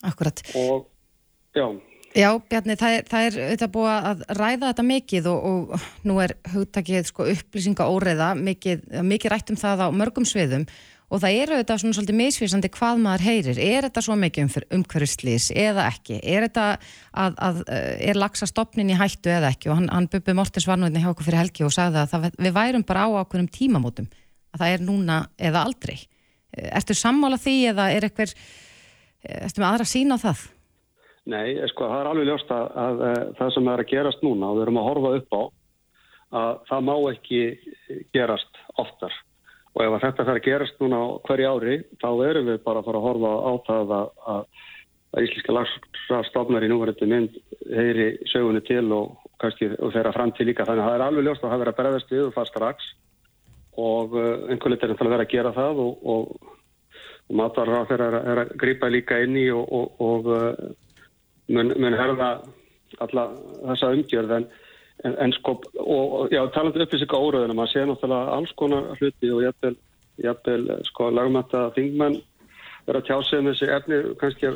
B: Akkurat.
G: Og já
B: Já, Bjarni, það er, það er þetta búið að ræða þetta mikið og, og nú er hugtakið sko, upplýsinga óreiða, mikið, mikið rætt um það á mörgum sviðum og það eru þetta svona svolítið misvísandi hvað maður heyrir. Er þetta svo mikið um umhverfislýs eða ekki? Er þetta að, að er lagsa stopnin í hættu eða ekki? Og hann, hann Bubi Mortens var nú hérna hjá okkur fyrir helgi og sagði að það, við værum bara á ákveðnum tímamótum að það er núna eða aldrei. Ertu sammála því eða er eitthvað, ertu með aðra sína á það?
G: Nei, sko, það er alveg ljóst að, að, að það sem er að gerast núna og við erum að horfa upp á að það má ekki gerast oftar. Og ef þetta þarf að gerast núna hverju ári þá erum við bara að fara að horfa á það að, að íslenska lagstofnar í núverðandi mynd heyri sögunni til og kannski og þeirra fram til líka. Þannig að það er alveg ljóst að það verður að bregðast við og fara strax. Og uh, einhvern veginn er það að vera að gera það og, og, og matvarar á þeirra að grýpa líka inn í og, mun, mun herða alla þessa umgjörð en, en, en sko og já, talandu upplýsika óraðina, maður sé náttúrulega alls konar hluti og jættil, jættil sko lagumætta þingmenn vera að tjásið með þessi efni kannski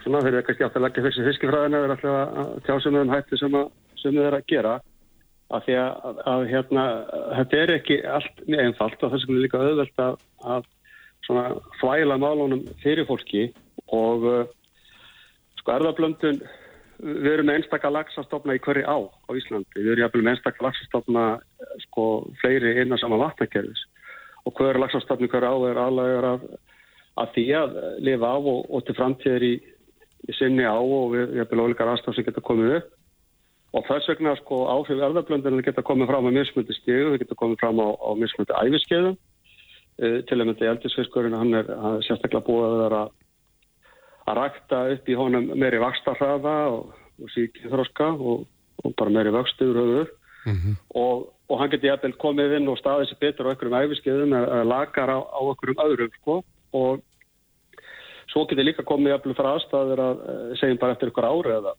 G: svona þeir eru kannski átt að leggja fyrir fiskifræðina þeir eru alltaf að tjásið með þeim hætti sem, að, sem þeir eru að gera af því að, að hérna, þetta er ekki allt einfalt og þess er líka auðvelt að, að svona þvæla málunum fyrir fólki og sko erðablöndun við erum með einstakka lagsastofna í hverju á á Íslandi, við erum með einstakka lagsastofna sko fleiri innan saman vatnakerfis. Og hverju lagsastofni hverju á er aðlægur að, að því að lifa á og, og til framtíðir í, í sinni á og við erum ólíkar aðstaf sem geta komið upp. Og þess vegna sko áhrif erðablöndinu geta komið fram á mismundi stígu, þau geta komið fram á, á mismundi æfiskeiðum uh, til að myndi eldisfiskurinn hann er, hann er sérstaklega búið að vera að rakta upp í honum meiri vakstarhraða og, og síkithroska og, og bara meiri vöxtur mm -hmm. og, og hann geti jæfnvel komið inn og staðið sér betur á einhverjum æfiskeiðum eða lagar á, á einhverjum öðrum sko. Og svo geti líka komið jæfnvel frá aðstæður að eh, segjum bara eftir ykkur ári eða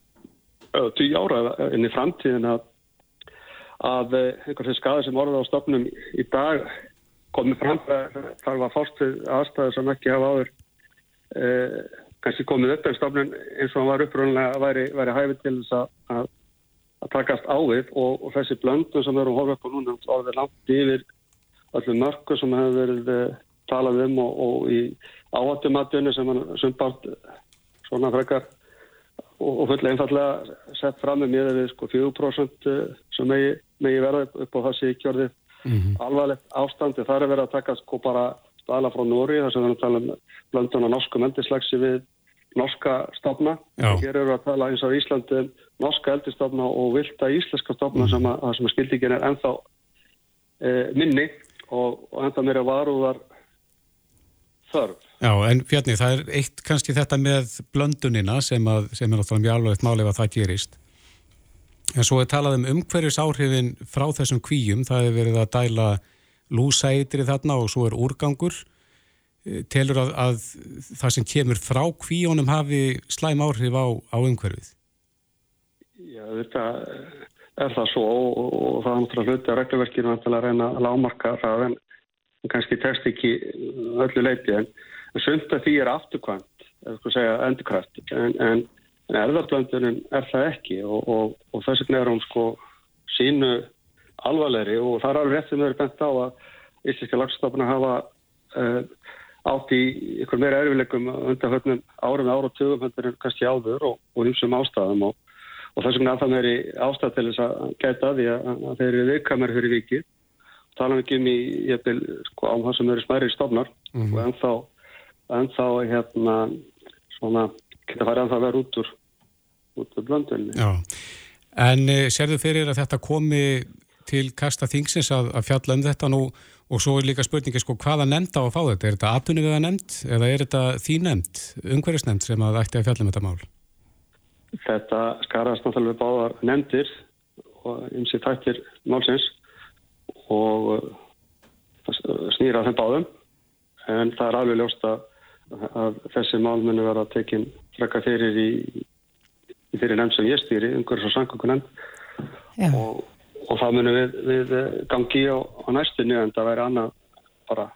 G: tíu ára inn í framtíðin að, að eh, einhversi skadi sem orða á stofnum í dag komið fram. Þar var fórstuð aðstæði sem ekki hafa áður eh, kannski komið upp en stofnun eins og hann var uppröðunlega að væri, væri hæfið til þess að, að takast ávið og, og þessi blöndu sem við erum hófið upp á núna orðið langt yfir öllum mörku sem hefur verið eh, talað um og, og í áhættumatunni sem hann sumbart svona frekar og full einfallega sett fram með mér við sko 4% eh, sem megi, megi verða upp á þessi kjörði mm -hmm. alvarlegt ástandi. Það er verið að taka sko bara stala frá Nóri þar sem við erum að tala um blöndun og norsku mendislagsi við norska stofna. Hér eru að tala eins á Íslandi um norska eldistofna og vilda íslenska stofna mm sem að, að skildingin er ennþá e, minni og, og ennþá mér að varuðar þörf.
D: Já, en Fjarni, það er eitt kannski þetta með blöndunina sem, að, sem er náttúrulega mjög alveg málið að það gerist. En svo er talað um umhverjus áhrifin frá þessum kvíum, það hefur verið að dæla lúsætri þarna og svo er úrgangur. Eh, telur að, að það sem kemur frá kvíunum hafi slæm áhrif á, á umhverfið?
G: Já, þetta er það svo og, og það er náttúrulega hluti að regluverkinu að reyna að lámarka það en kannski test ekki öllu leiti en sumt að því er afturkvæmt eða sko segja endurkvæmt en, en, en erðarblöndunin er það ekki og, og, og þess vegna er hún sko sínu alvarlegri og það er alveg rétt sem þau eru bent á að íslenska lagstofna hafa uh, átt í ykkur meira erfileikum undan höfnum árum ára og tögum en kannski áður og, og nýmsum ástæðum og þess vegna er það meiri ástæð til þess að geta því að, að þeir eru viðkamari fyrir vikið tala ekki um í, vil, sko, á það sem eru smæri stofnar mm -hmm. og ennþá, ennþá, hérna, svona, geta farið ennþá að vera út úr, út úr blöndunni.
D: Já, en e, sérðu fyrir að þetta komi til kasta þingsins að, að fjalla um þetta nú og svo er líka spurningi, sko, hvaða nefnd á að fá þetta? Er þetta aðtunni við að nefnd eða er þetta því nefnd, umhverfisnefnd sem að ætti að fjalla um þetta mál?
G: Þetta skarast náttúrulega báðar nefndir og eins og þættir málsins og uh, snýra þeim báðum en það er alveg ljóst að, að þessi mál muni vera tekinn frekka fyrir í, í fyrir nefn sem ég stýri, umhverjus og sangungunemn og, og það muni við, við gangi á, á næstunni en það væri annað bara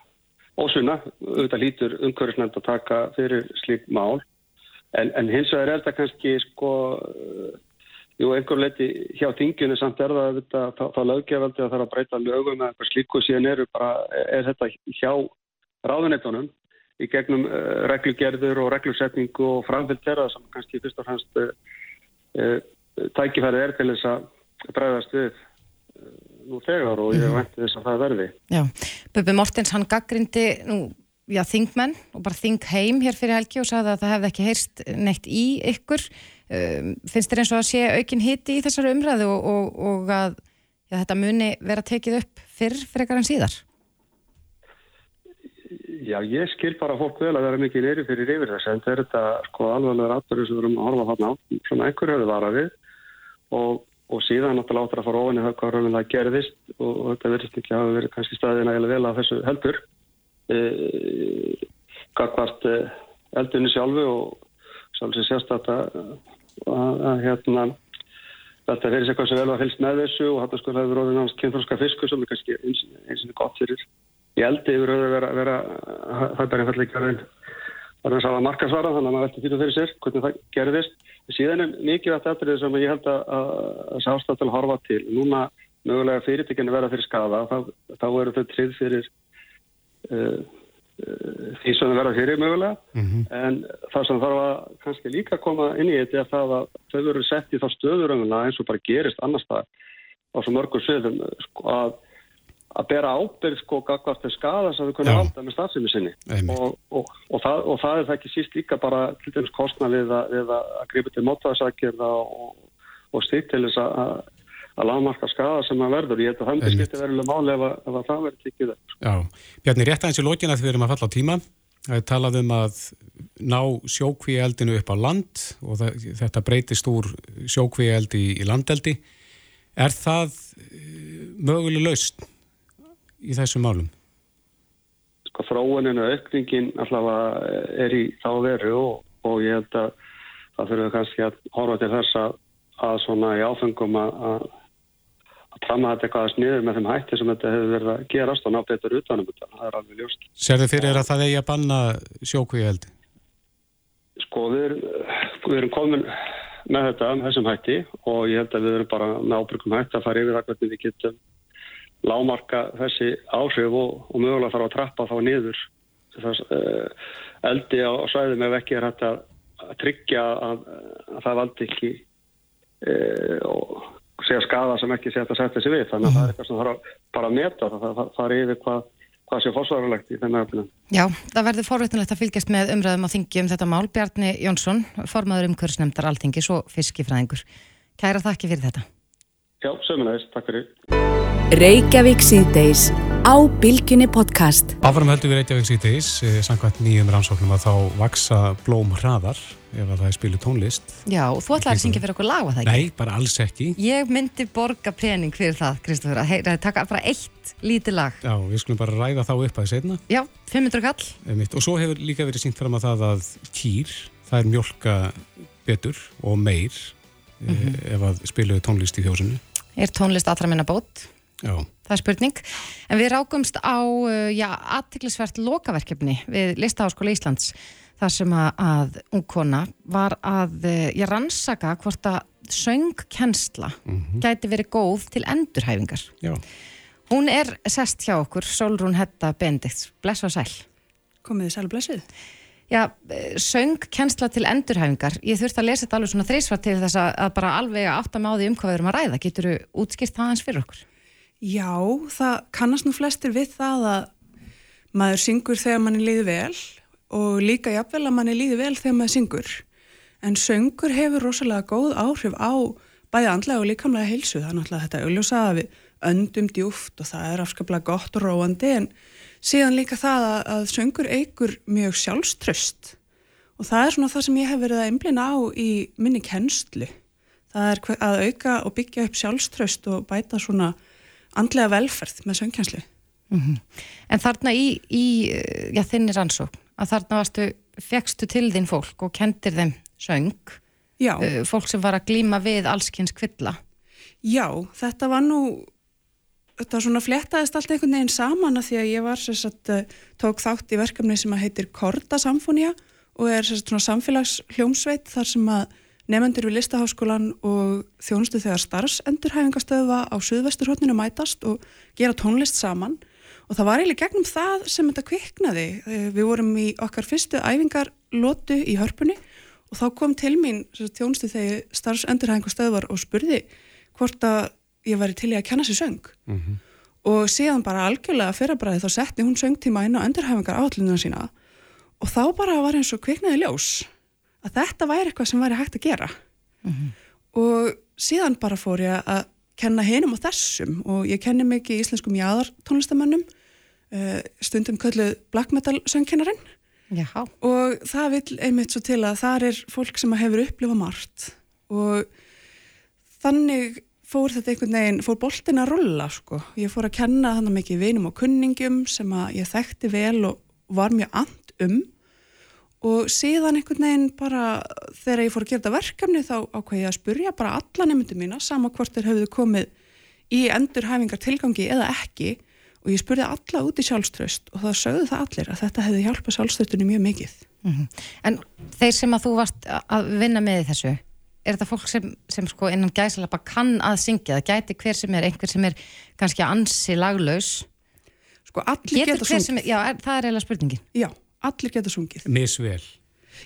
G: ósunna, auðvitað lítur umhverjusnefnd að taka fyrir slík mál. En, en hins vegar er þetta kannski sko Jú, einhver leiti hjá þingjunni samt er það að það löggefaldi að það er að breyta lögum eða eitthvað slíku. Síðan eru bara, er þetta hjá ráðunettunum í gegnum uh, reglugerður og reglusetningu og framfylg þeirra sem kannski fyrst og fremst uh, uh, tækifæri er til þess að breyðast við nú þegar og ég mhm. vænti þess að það verði.
B: Já, Bubi Mortens hann gaggrindi nú, já, þingmenn og bara þing heim hér fyrir helgi og sagði að það hefði ekki heyrst neitt í ykkur. Um, finnst þér eins og að sé aukin hiti í þessari umræðu og, og, og að já, þetta muni vera tekið upp fyrr frekar en síðar?
G: Já, ég skil bara fólk vel að vera mikið neyri fyrir yfir þess en þetta er sko alveglega rættur sem við erum að horfa þarna á, svona einhverju hefur varað við og og síðan náttúrulega áttur að fara ofin í það hvað raunverulega gerðist og, og þetta verðist ekki að vera kannski staðina eða vel að þessu heldur. E, gagvart e, eldunni sjálfu og sjálfsög sérstætt að, hérna þetta verðist eitthvað sem vel að fylgst með þessu og þetta sko hefur ofin ánst kynþróska fisku sem er kannski eins og gott fyrir. Í eldi yfir að vera, vera það er einfallega ekki að vera það er að markasvara þannig að maður velti fyrir fyrir sér hvernig það gerðist Síðan er að þetta er sem ég held að, að sástættal horfa til. Núna mögulega fyrirtekinu verða fyrir skada, þá, þá eru þau trið fyrir uh, uh, því sem þau verða fyrir mögulega. Mm -hmm. En það sem þarf að kannski líka koma inn í þetta er það að þau verður sett í þá stöðurönguna eins og bara gerist annars það á svo mörgur söðum sko, að að bera ábyrð sko gagvart til skada sem við kunum halda með stafsefni sinni. Og, og, og, það, og það er það ekki síst líka bara til dæmis kostna við að, að, gripa til mótaðsakirða og stíkt til þess að að lagmarka skada sem að verður. Ég held að það skiptir verulega máli ef, að, ef að það verður tikið
D: Já, Bjarni, rétt aðeins í lókin að við erum að falla á tíma. Það er talað um að ná sjókvíeldinu upp á land og það, þetta breytist úr sjókvíeldi í, í landeldi. Er það eh, möguleg laust í þessum málum?
G: Sko þróuninu aukningin allavega er í þá veru og, og ég held að það fyrir kannski að horfa til þess að, að svona í áfengum að, að að tramma þetta eitthvað að sniður með þeim hætti sem þetta hefur verið að gerast og ná betur utanum þetta, það er alveg ljóst.
D: Serðu fyrir að það eigi að banna sjókvíu eldi?
G: Sko við erum, við erum komin með þetta um þessum hætti og ég held að við erum bara með ábyrgum hætti að fara yfir það hvernig við getum lámarka þessi áhrif og, og mögulega þarf að trappa þá niður þess, uh, eldi á, svæðum ef ekki er hægt að, að tryggja að, að það valdi ekki uh, og segja skada sem ekki setja sig við þannig að það er eitthvað sem þarf bara að meta það, það, það er yfir hvað hvað sé fórsvarulegt í þennan öfnum.
B: Já, það verður forvétnilegt að fylgjast með umræðum á þingi um þetta mál. Bjarni Jónsson, formadur um kursnemndar alþingis og fiskifræðingur. Kæra þakki fyrir þetta.
G: Já, sömulegist, takk fyrir.
A: Reykjavík síðdeis á Bilginni podcast.
D: Áfram heldur við Reykjavík síðdeis, eh, samkvæmt nýjum rannsóknum að þá vaksa blóm hraðar ef að það er spilu tónlist.
B: Já, og þú ætlaði að syngja fyrir okkur lag, var það
D: ekki? Nei, bara alls ekki.
B: Ég myndi borga pening fyrir það, Kristófur, að heyra, taka bara eitt lítið lag.
D: Já, við skulum bara ræða þá upp að það setna.
B: Já, 500 kall.
D: Og svo hefur líka verið syngt fram að það að kýr, það er mjölka betur og meir mm -hmm. ef að spilu tónlist í þjósinu
B: er tónlist allra minna bót
D: Já.
B: það er spurning en við rákumst á uh, aðtiklisvert lokaverkefni við Listaháskóla Íslands þar sem að, að ungkona var að uh, já, rannsaka hvort að söngkensla mm -hmm. gæti verið góð til endurhæfingar
D: já.
B: hún er sest hjá okkur Solrún Hetta Bendix, bless og sæl
H: Komiði sæl og blessið
B: Já, söng kennsla til endurhæfingar. Ég þurfti að lesa þetta alveg svona þreysvar til þess að bara alveg aftam á því um hvað við erum að ræða. Getur þú útskilt það hans fyrir okkur?
H: Já, það kannast nú flestir við það að maður syngur þegar manni líði vel og líka jafnvel að manni líði vel þegar maður syngur. En söngur hefur rosalega góð áhrif á bæði andlega og líkamlega heilsu. Það er náttúrulega þetta auðljósa að við öndum djúft og það er afskaplega gott og róandi en síðan líka það að, að söngur eigur mjög sjálfströst og það er svona það sem ég hef verið að einblina á í minni kennslu. Það er að auka og byggja upp sjálfströst og bæta svona andlega velferð með söngkjenslu.
B: Mm -hmm. En þarna í, í já, þinni rannsók, að þarna varstu, fegstu til þín fólk og kendir þeim söng,
H: já.
B: fólk sem var að glýma við allskynns kvilla.
H: Já, þetta var nú þetta svona flettaðist allt einhvern veginn saman að því að ég var sagt, eh, tók þátt í verkefni sem að heitir Korda Samfónia og er sagt, svona samfélagsljómsveit þar sem að nefnendur við listaháskólan og þjónustu þegar starfsendurhæfingastöða á suðvesturhóttinu mætast og gera tónlist saman og það var eiginlega gegnum það sem þetta kviknaði. Eh, við vorum í okkar fyrstu æfingarlótu í hörpunni og þá kom til mín þjónustu þegar starfsendurhæfingastöðvar og spurði hvort að ég væri til í að kenna sér söng. Mm -hmm. og síðan bara algjörlega fyrrabræði þá setti hún söngtíma inn á endurhæfingar átlununa sína. Og þá bara var eins og kviknaði ljós að þetta væri eitthvað sem væri hægt að gera. Mm -hmm. og síðan bara fór ég að kenna hinum á þessum. Og ég kenni mikið í íslenskum jáðar tónlistamannum uh, stundum kölluð black metal söngkennarinn og það vil einmitt svo til að það er fólk sem hefur upplifað margt. Og þannig fór þetta einhvern veginn, fór boltin að rulla sko. Ég fór að kenna þannig mikið vinum og kunningum sem að ég þekkti vel og var mjög and um og síðan einhvern veginn bara þegar ég fór að gera þetta verkefni þá ákveði ég að spurja bara alla nefndu mína sama hvort þeir hafðu komið í endurhæfingar tilgangi eða ekki og ég spurði alla út í sjálfströst og þá sögðu það allir að þetta hefði hjálpað sjálfströstunni mjög mikið. Mm -hmm.
B: En þeir sem að þú varst að vinna með þessu er þetta fólk sem, sem sko innan gæsalappa kann að syngja, það gæti hver sem er einhver sem er kannski ansi laglaus.
H: Sko allir geta sungið.
B: já, er, það er eiginlega spurningin.
H: Já, allir geta sungið.
D: Misvel.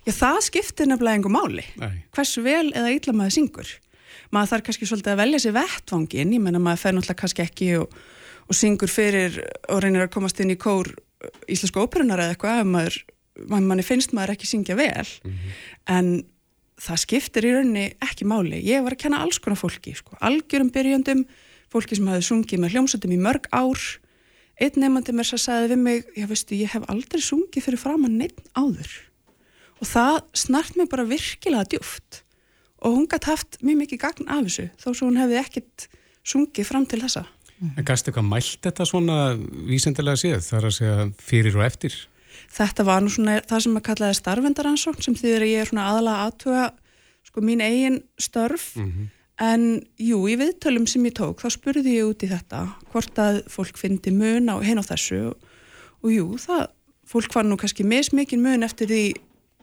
H: Já, það skiptir nefnilega einhver máli Nei. hversu vel eða illa maður syngur. Maður þarf kannski svolítið að velja sér vettvangin ég menna maður fer náttúrulega kannski ekki og, og syngur fyrir og reynir að komast inn í kór íslensku óperunar eða eitthvað ef maður, manni finnst maður ekki syngja vel. Mm -hmm. en það skiptir í rauninni ekki máli. Ég var að kenna alls konar fólki, sko. algjörum byrjandum, fólki sem hafi sungið með hljómsöndum í mörg ár. Einn nefnandi mér svo sagði við mig, já veistu, ég hef aldrei sungið fyrir fram að neitt áður. Og það snart mér bara virkilega djúft. Og hún gætt haft mjög mikið gagn af þessu, þó svo hún hefði ekkit sungið fram til þessa.
D: En gæstu eitthvað mælt þetta svona vísendilega séð, þar að segja fyrir og eftir?
H: Þetta var nú svona það sem að kallaði starfendaransókn sem þýðir að ég er svona aðalega aðtuga sko mín eigin störf mm -hmm. en jú, í viðtölum sem ég tók þá spurði ég út í þetta hvort að fólk fyndi mun á hinn á þessu og, og jú, það fólk var nú kannski mismikið mun eftir því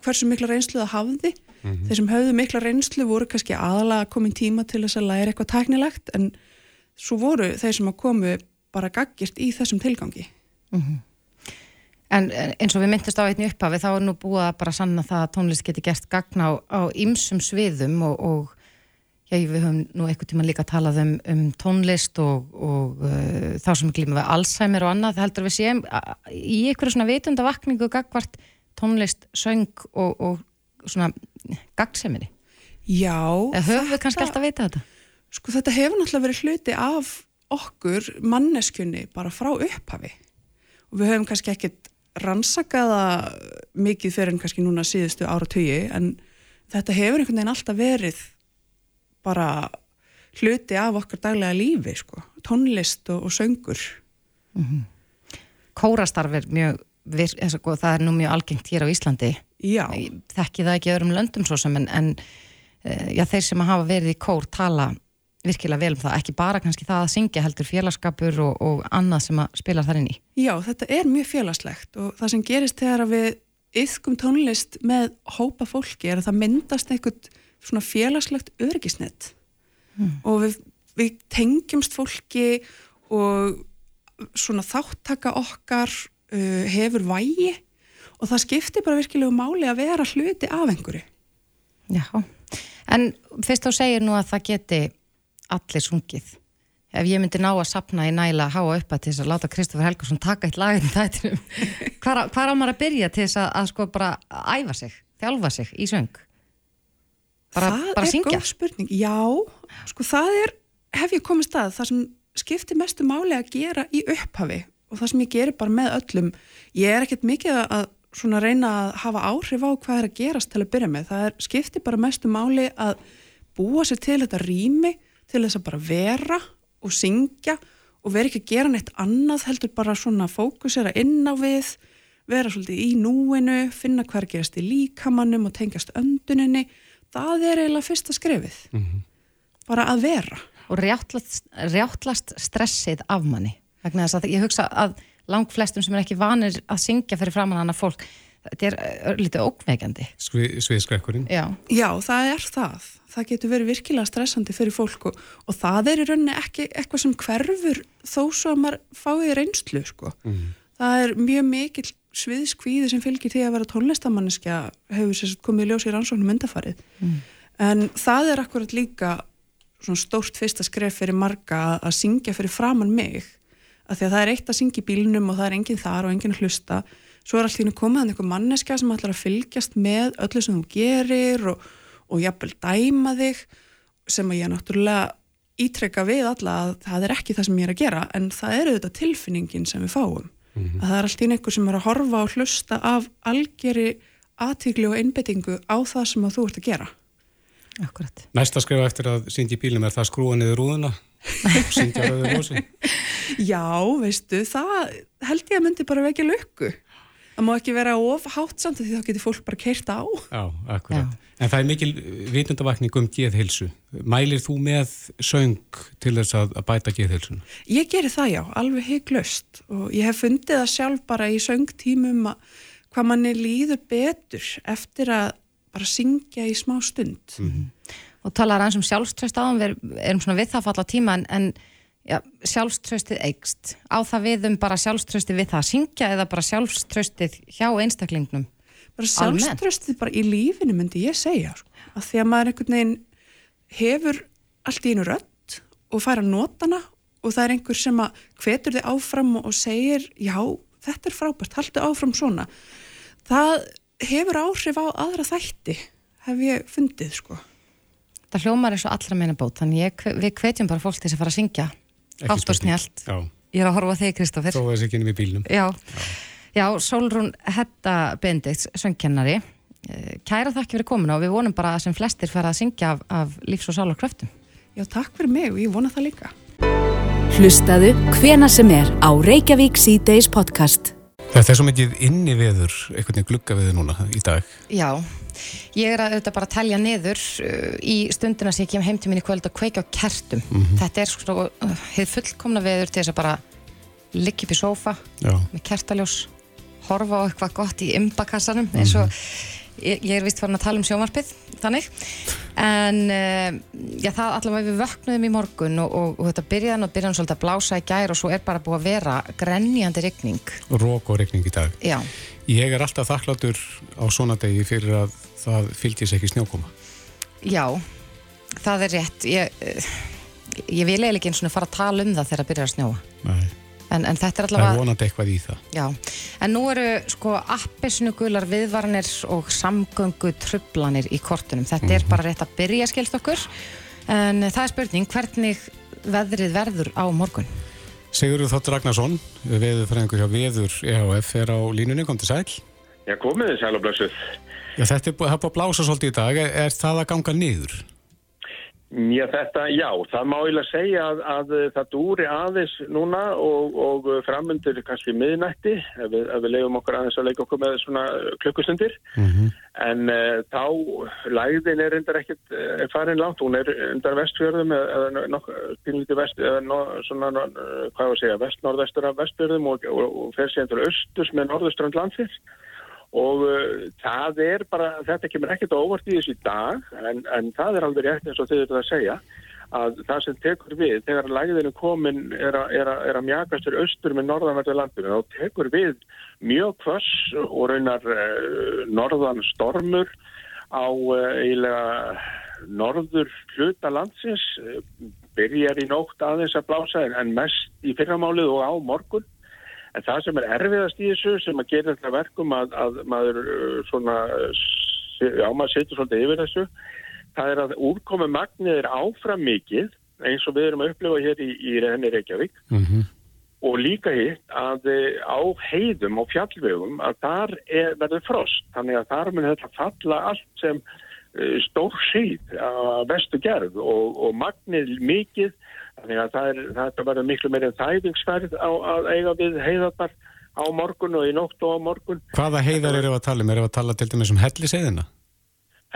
H: hversu mikla reynslu það hafði mm -hmm. þeir sem höfðu mikla reynslu voru kannski aðalega komin tíma til þess að læra eitthvað tæknilegt en svo voru þeir sem að komu bara gaggirt í þessum tilgangi mm -hmm.
B: En eins og við myndist á einni upphafi þá er nú búið að bara sanna það að tónlist geti gert gagna á, á ymsum sviðum og, og já, við höfum nú eitthvað tíma líka talað um, um tónlist og, og uh, þá sem glíma við Alzheimer og annað, heldur við séum í einhverju svona vitundavakningu gagvart tónlist, söng og, og svona gagseminni.
H: Já.
B: Eða höfum við kannski alltaf vita þetta?
H: Sko þetta hefur náttúrulega verið hluti af okkur manneskjunni bara frá upphafi og við höfum kannski ekkert rannsakaða mikið fyrir en kannski núna síðustu ára tugi en þetta hefur einhvern veginn alltaf verið bara hluti af okkar daglega lífi sko, tónlist og, og söngur mm -hmm.
B: Kórastarf er mjög það er nú mjög algengt hér á Íslandi
H: Já.
B: þekki það ekki öðrum löndum svo sem en, en eh, já, þeir sem hafa verið í kór tala virkilega vel um það, ekki bara kannski það að syngja heldur félagskapur og, og annað sem að spila þar inn í.
H: Já, þetta er mjög félagslegt og það sem gerist þegar við yfkum tónlist með hópa fólki er að það myndast einhvern svona félagslegt örgisnett hmm. og við, við tengjumst fólki og svona þáttaka okkar uh, hefur vægi og það skiptir bara virkilega máli að vera hluti af einhverju.
B: Já, en fyrst þá segir nú að það geti allir sungið. Ef ég myndi ná að sapna í næla að háa upp að til þess að láta Kristófur Helgarsson taka eitt þættinum hvað á maður að byrja til þess að, að sko bara æfa sig, þjálfa sig í söng?
H: Bara, bara syngja? Það er góð spurning, já sko það er, hef ég komið stað það sem skiptir mestu máli að gera í upphafi og það sem ég gerir bara með öllum ég er ekkert mikið að svona reyna að hafa áhrif á hvað er að gerast til að byrja með, það er, skiptir bara mestu máli að búa sér til þetta rými til þess að bara vera og syngja og vera ekki að gera neitt annað heldur bara svona fókusera inn á við vera svolítið í núinu finna hver gerast í líkamannum og tengjast önduninni. Það er eiginlega fyrsta skrefið. Mm -hmm. bara að vera.
B: Og rjáttlast, rjáttlast stressið af manni. Vegna þess að ég hugsa að lang flestum sem er ekki vanir að syngja fyrir framann hana fólk þetta er lítið ókveikandi
D: Sviðskrekkurinn
H: já. já, það er það það getur verið virkilega stressandi fyrir fólk og, og það er í rauninni ekki eitthvað sem hverfur þó svo að maður fáið reynslu sko. mm. það er mjög mikil sviðskvíði sem fylgir því að vera tónlistamanniska hefur sérst komið í ljós í rannsóknum myndafarið mm. en það er akkurat líka svona stórt fyrsta skref fyrir marga að syngja fyrir framann mig að því að það er eitt að syngja í bílnum og það er enginn þar og enginn að hlusta svo er alltaf komið að einhver manneska sem ætlar að fylgjast með öllu sem þú gerir og, og jafnvel dæma þig sem að ég náttúrulega ítrekka við alla að það er ekki það sem ég er að gera en það eru þetta tilfinningin sem við fáum mm -hmm. að það er alltaf einhver sem er að horfa og hlusta af algjörri aðtíkli og einbettingu á það sem að þú ert að gera
B: Akkurat.
D: Næsta skrifa eftir að syngja í bílum er það skrúa niður rúðuna syngja rauður hósi
H: Já, veistu, það held ég að myndi bara vekja lukku það má ekki vera ofhátt samt því þá getur fólk bara keirt á
D: Já, akkurat, Já. en það er mikil vitundavakning um geðhilsu Mælir þú með söng til þess að, að bæta geðhilsun?
H: Ég gerir það já, alveg heiklust og ég hef fundið það sjálf bara í söngtímum að hvað manni líður betur eftir að bara syngja í smá stund mm -hmm.
B: og talar eins um sjálfströst áðan við erum svona við það að falla tíma en, en já, sjálfströstið eigst á það við um bara sjálfströstið við það að syngja eða bara sjálfströstið hjá einstaklingnum?
H: Bara sjálfströstið bara í lífinu myndi ég segja sko. að því að maður einhvern veginn hefur allt í einu rött og fær að nota hana og það er einhver sem að hvetur þið áfram og segir já þetta er frábært, haldu áfram svona. Það hefur áhrif á aðra þætti hef ég fundið sko.
B: Það hljómar er svo allra meina bót þannig ég, við hvetjum bara fólk til að fara að syngja átt og snjált ég er að horfa þig Kristófur
D: Þó er þessi ekki inn í bílnum.
B: Já, Já. Já Solrún Hedda Bendix söngkennari. Eh, kæra þakki fyrir komuna og við vonum bara að sem flestir fara að syngja af, af lífs- og sálarkröftum
H: Já, takk fyrir mig og ég vona það líka.
A: Hlustaðu hvena sem er á Reykjavík C-Days podcast
D: Þetta er svo mikið inni veður, einhvern veginn glugga veður núna í dag.
B: Já, ég er að auðvitað bara að telja niður uh, í stundina sem ég kem heim til mín í kvöld að kveika á kertum. Mm -hmm. Þetta er svona hefð fullkomna veður til þess að bara liggja upp í sófa Já. með kertaljós, horfa á eitthvað gott í ymbakassanum eins og mm -hmm ég, ég er vist farin að tala um sjómarpið þannig. En uh, já, það allavega við vöknuðum í morgun og, og, og þetta byrjaðan og byrjaðan svolítið að blása í gær og svo er bara búið að vera grenjandi regning
D: Rók og regning í dag.
B: Já.
D: Ég er alltaf þakkláttur á svona degi fyrir að það fylgis ekki snjókoma.
B: Já, það er rétt. Ég, eh, ég vil eiginlega ekki eins og fara að tala um það þegar það byrjar að snjóa.
D: Nei
B: En, en þetta er allavega...
D: Það er vonandi eitthvað í það.
B: Já, en nú eru sko appisnugular viðvarnir og samgöngu trublanir í kortunum. Þetta mm -hmm. er mhm. bara rétt að byrja skilst okkur. En það er spurning, hvernig veðrið verður á morgun?
D: Sigurður Þóttur Ragnarsson, veðurfræðingur hjá Veður EHF er á línunni, kom til sæl.
I: Já, komiði sæl og blössuð.
D: Já, þetta er búið að blása svolítið í dag. Er það að ganga niður?
I: Já, þetta, já, það má að segja að, að það dúri aðeins núna og, og framundur kannski miðnætti ef við, ef við leiðum okkur aðeins að leika okkur með svona klukkustundir. Mm -hmm. en uh, þá læðin er endar ekkert uh, farin langt, hún er endar vestfjörðum eða nokkuð vest, eða no, svona, no, hvað var að segja, vest-norðvestur af vestfjörðum og, og, og fer sér endur austus með norðustrand landsins og uh, það er bara, þetta kemur ekkert óvart í þessu dag en, en það er alveg rétt eins og þau eru að segja að það sem tekur við, þegar læðinu komin er að, fyrir austur með norðanverðu landinu, þá tekur við mjög kvöss og raunar uh, norðan stormur á uh, eiginlega norður hluta landsins byrjar í nótt aðeins að blása en mest í fyrramálið og á morgun En það sem er erfiðast í þessu sem að gera þetta verkum að, að maður uh, svona, já maður setur svolítið yfir þessu, það er að úrkomi magnið er áfram mikið eins og við erum að upplifa hér í, í Renni Reykjavík mm -hmm. og líka hitt að eh, á heiðum og fjallvegum að þar er, verður frost, þannig að þar mun þetta falla allt sem uh, stór síð að vestu gerð og, og magnið mikið Þannig að það, er, það verður miklu meirinn þæfingsferð á að eiga við heiðarnar á morgun og í nótt og á morgun.
D: Hvaða heiðar eru að tala um? Eru að tala til dæmis um helliseiðina?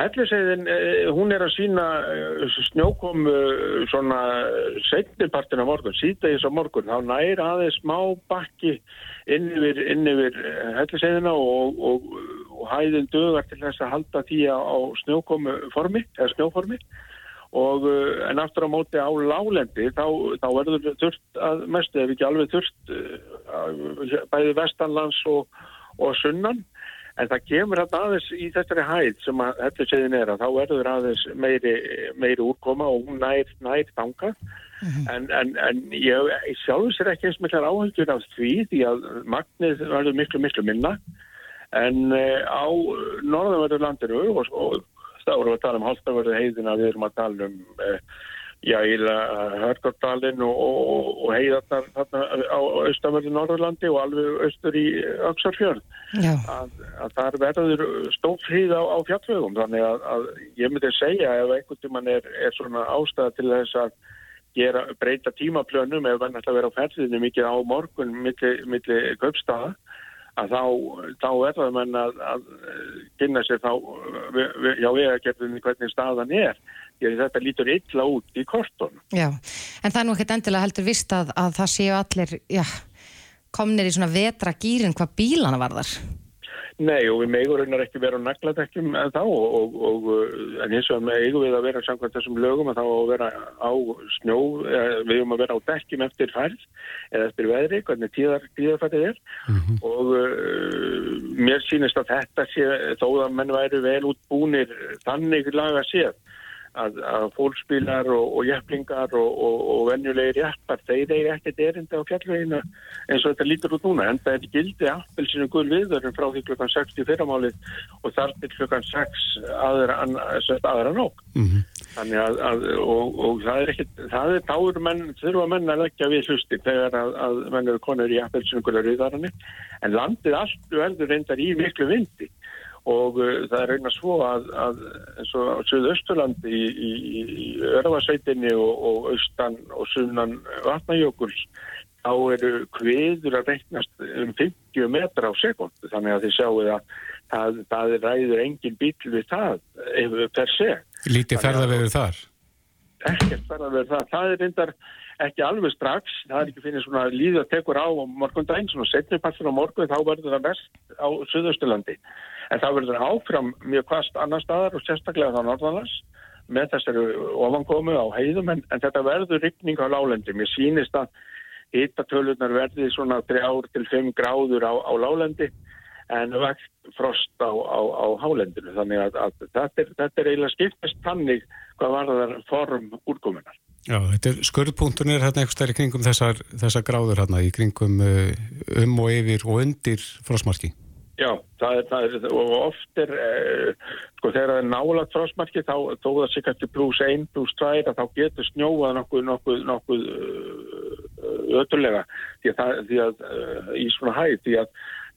I: Helliseiðin, eh, hún er að sína eh, snjókomu svona setnipartin á morgun, síðdegis á morgun. Þá næri aðeins smá bakki inn yfir, yfir eh, helliseiðina og, og, og hæðin dögar til þess að halda því á snjókomu formi, eða snjóformi og eh, en aftur á móti á lálendi þá, þá verður þurft að mestu ef ekki alveg þurft eh, bæði vestanlands og, og sunnan. En það kemur þetta aðeins í þessari hæð sem að þetta séðin er að þá verður aðeins meiri, meiri úrkoma og hún nær, nær þanga mm -hmm. en, en, en ég, ég sjálfur sér ekki eins miklar áhengjur af því því að magnið verður miklu miklu minna. En uh, á norðanverður landinu og, og þá erum við að tala um halstaverðu heiðina við erum að tala um uh, já, Hörgardalinn og, og, og heiðarnar þarna á austanverðu Norðurlandi og alveg austur í Öksarfjörn að, að þar verður stófrið á, á fjallvegum þannig að, að ég myndi segja ef einhvern tíman er, er svona ástæða til þess að gera, breyta tímaplönum ef það nætti að vera á ferðinu mikið á morgun millir milli köpstaða að þá, þá er það menn að, að kynna sér þá já, vegagerðinni hvernig staðan er því að þetta lítur illa út í kortun.
B: Já, en það er nú ekkert endilega heldur vist að, að það séu allir, já, komnir í svona vetra gýrin hvað bílana varðar.
I: Nei og við megur raunar ekki vera á nagladekkjum en þá og, og en eins og með eigum við að vera samkvæmt þessum lögum að þá að vera á snjó, við erum að vera á dekkjum eftir færð eða eftir veðri, hvernig tíðar, tíðarfættið er mm -hmm. og uh, mér sínist að þetta sé þó að menn væri vel útbúnir þannig laga séð að, að fólksbílar og, og jæflingar og, og, og venjulegir jæftar, þeir eru ekkert erinda á fjallveginu eins og þetta lítur út núna en það er gildi appelsinu gull viðverðin frá því klukkan 6 í fyrramálið og þar til klukkan 6 aðra, aðra nóg mm -hmm. þannig að, að og það er ekkert, það er táur menn, þurfa menn að leggja við hlusti þegar að, að menn eru konur í appelsinu gull viðverðinni en landið allt veldur reyndar í miklu vindi og uh, það er reyna svo að, að eins og á Suðausturlandi í, í, í Örvarsveitinni og, og austan og sunnan vatnajökuls þá eru kviður að reynast um 50 metra á sekundu þannig að þið sjáu að það, það ræður engin bíl við það per se.
D: Lítið ferðarvegur þar?
I: Ekkert ferðarvegur þar. Það er reyndar ekki alveg strax, það er ekki finnir svona líða tekur á morgundaginn, svona setnipassir á morgun þá verður það best á Suðausturlandi en það verður áfram mjög kvast annar staðar og sérstaklega þá norðanars með þessari ofankomu á heiðum en, en þetta verður rykning á lálendi. Mér sýnist að hittatölunar verði svona 3-5 gráður á, á lálendi en vekt frost á, á, á hálendinu. Þannig að, að þetta, er, þetta er eiginlega skiptist tannig hvað var það form úrkomunar.
D: Já, þetta er skurðpunktunir hérna eitthvað stærri kringum þessar, þessar gráður hérna í kringum uh, um og yfir og undir frostmarki.
I: Já, það er, það er, og oft er, eh, sko þegar það er nálagt frostmarki þá þó það sé kannski pluss 1, pluss 2 að þá getur snjóað nokkuð, nokkuð, nokkuð uh, öturlega því að, því að uh, í svona hæð, því að,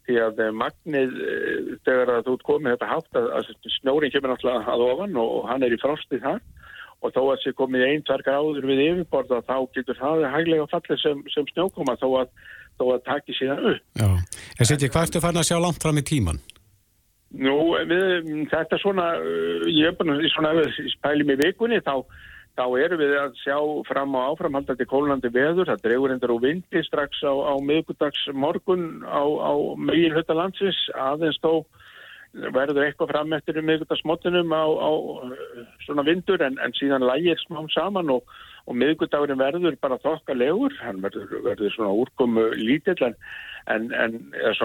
I: því að magnið uh, þegar þú ert komið þetta hátt að, að snjóring kemur náttúrulega að ofan og hann er í frostið þar. Og þó að sé komið einn, tvær gráður við yfirborða þá getur það hæglega fallið sem, sem snjókoma þó að þó að taki síðan upp.
D: Já, en setjum, hvað ertu farin að sjá langt fram í tíman?
I: Nú, við, þetta svona, uh, ég er að svona, spæli mig vikunni, þá, þá erum við að sjá fram á áframhaldandi kólandi veður, það dregur endur úr vindi strax á, á miðgudags morgun á, á megin höttalandsins, aðeins þó verður eitthvað fram eftir um miðgudagsmottunum á, á svona vindur en, en síðan lægir smám saman og og miðgudagurinn verður bara þokkalegur, hann verður, verður svona úrkomu lítill en, en, en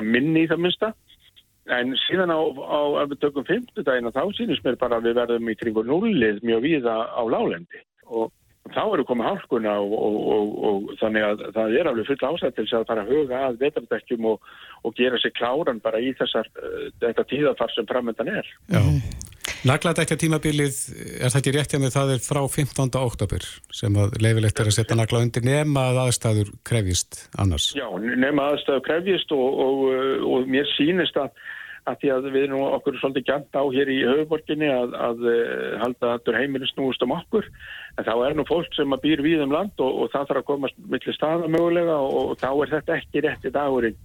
I: minni í það minsta. En síðan á, á ef við tökum fymtudagina þá sínist mér bara að við verðum í kringu nullið mjög víða á lálendi og þá eru komið hálkuna og, og, og, og þannig að það er alveg full ásættil að fara að huga að vetardekkjum og gera sér kláran bara í þessar, uh, þetta tíðafar sem framöndan er.
D: Já. Nagladekja tímabilið, er þetta rétt hjá mig, það er frá 15. oktober sem að leifilegt er að setja nagla undir nema að aðstæður krefjist annars.
I: Já, nema að aðstæður krefjist og, og, og mér sínist að, að því að við nú okkur svolítið gænt á hér í höfuborginni að, að, að eh, halda að heimilin snúist um okkur. En þá er nú fólk sem að býr við um land og, og það þarf að komast millir staða mögulega og þá er þetta ekki rétti dagurinn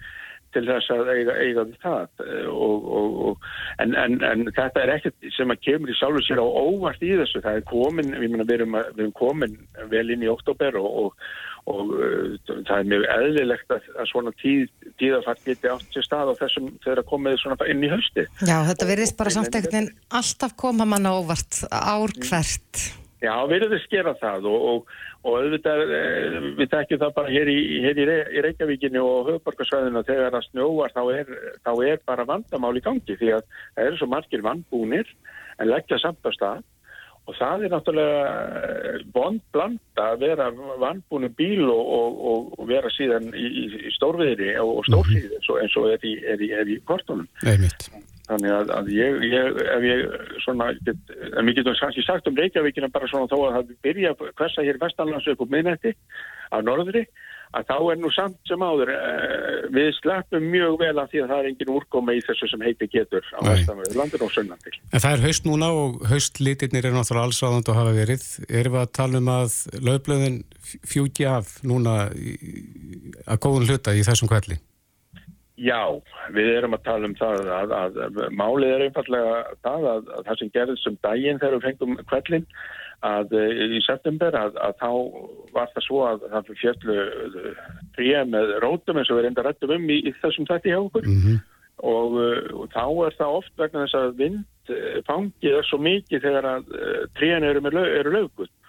I: til þess að eiga, eiga það. Og, og, og, en, en, en þetta er ekkert sem að kemur í sjálfur sér á óvart í þessu, það er komin við, mena, við, erum, við erum komin vel inn í oktober og uh, það er mjög eðlilegt að, að svona tíð, tíðafart geti átt sér stað á þessum þegar að komið svona inn í hausti
B: Já, þetta verðist bara samt ekkert en alltaf koma manna óvart ár hvert.
I: Já, við erum að skera það og, og, og auðvitað, eh, við tekjum það bara hér í, hér í, Reykjavíkinu og höfuborgarsvæðinu þegar það snjóvar þá er, þá er bara vandamál í gangi því að það eru svo margir vandbúnir en leggja samt á stað og það er náttúrulega eh, blanda að vera vandbúinu bíl og, og, og vera síðan í, í stórviðri og stórfíði -hmm. eins og er í, er í, í kortunum.
D: Nei mitt.
I: Þannig að, að ég, ég, ef ég svona, get, en við getum kannski sagt um Reykjavíkina bara svona þó að það byrja hversa hér vestanlands upp á miðnetti á norðri, að þá er nú samt sem áður, eh, við sleppum mjög vel af því að það er engin úrkoma í þessu sem heiti getur á vestanverðu landin og sönnandil.
D: En það er haust núna og haustlitirnir er náttúrulega alls áðand að hafa verið. Erum við að tala um að löfblöðin fjúki af núna að góðun hluta í þessum kvelli?
I: Já, við erum að tala um það að, að, að málið er einfallega það að, að það sem gerðist um daginn þegar við fengum kvellin að í september að þá var það svo að það fyrir fjallu fríða með rótum eins og við reynda rættum um í, í þessum þætti hjá okkur mm -hmm. og, og þá er það oft vegna þess að vindfangið er svo mikið þegar að tríðan eru, eru lögut Eh,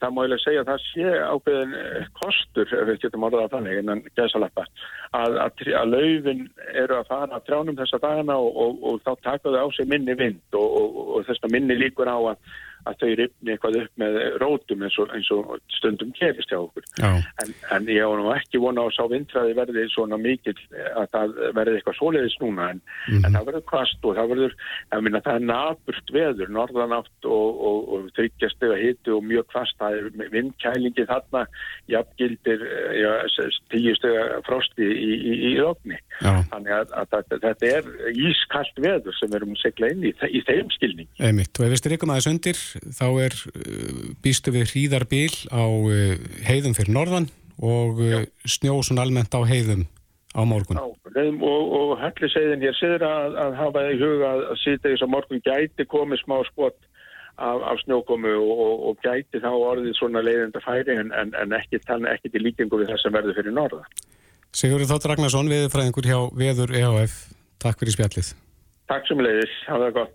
I: það má ég lega segja að það sé ákveðin eh, kostur, ef við getum orðað þannig innan gæsalappa, að, að, að laufin eru að fara að trjánum þessa dagana og, og, og þá taka þau á sig minni vind og, og þess að minni líkur á að að þau ripni eitthvað upp með rótum eins og, eins og stundum kerist hjá okkur. En, en ég á nú ekki vona á að sá vindræði verði svona mikil að það verði eitthvað svoleiðis núna en, mm -hmm. en það verður kvast og það verður, ég minna það er naburt veður, norðanátt og, og, og þryggjast eða hitu og mjög kvast, það er vindkælingi þarna, jafngildir ja, tíu stega frosti í, í, í lofni. Þannig að, að, að þetta er ískallt veður sem við erum að segla inn í, í þeim skilning.
D: Einmitt, og ef við styrkum aðeins undir þá er uh, býstu við hríðarbil á uh, heiðum fyrir norðan og uh, snjósun almennt á heiðum á morgun. Já,
I: og, og helli segðin hér siður að, að hafa í huga að sýta þess að morgun gæti komið smá skott af, af snjókomu og, og gæti þá orðið svona leiðenda færi en, en, en ekki þannig ekki til líkingu við þess að verði fyrir norða.
D: Sigurður Þóttur Ragnarsson, viðfræðingur hjá Veður EHF. Takk fyrir spjallið.
I: Takk sem leiðis, hafa það gott.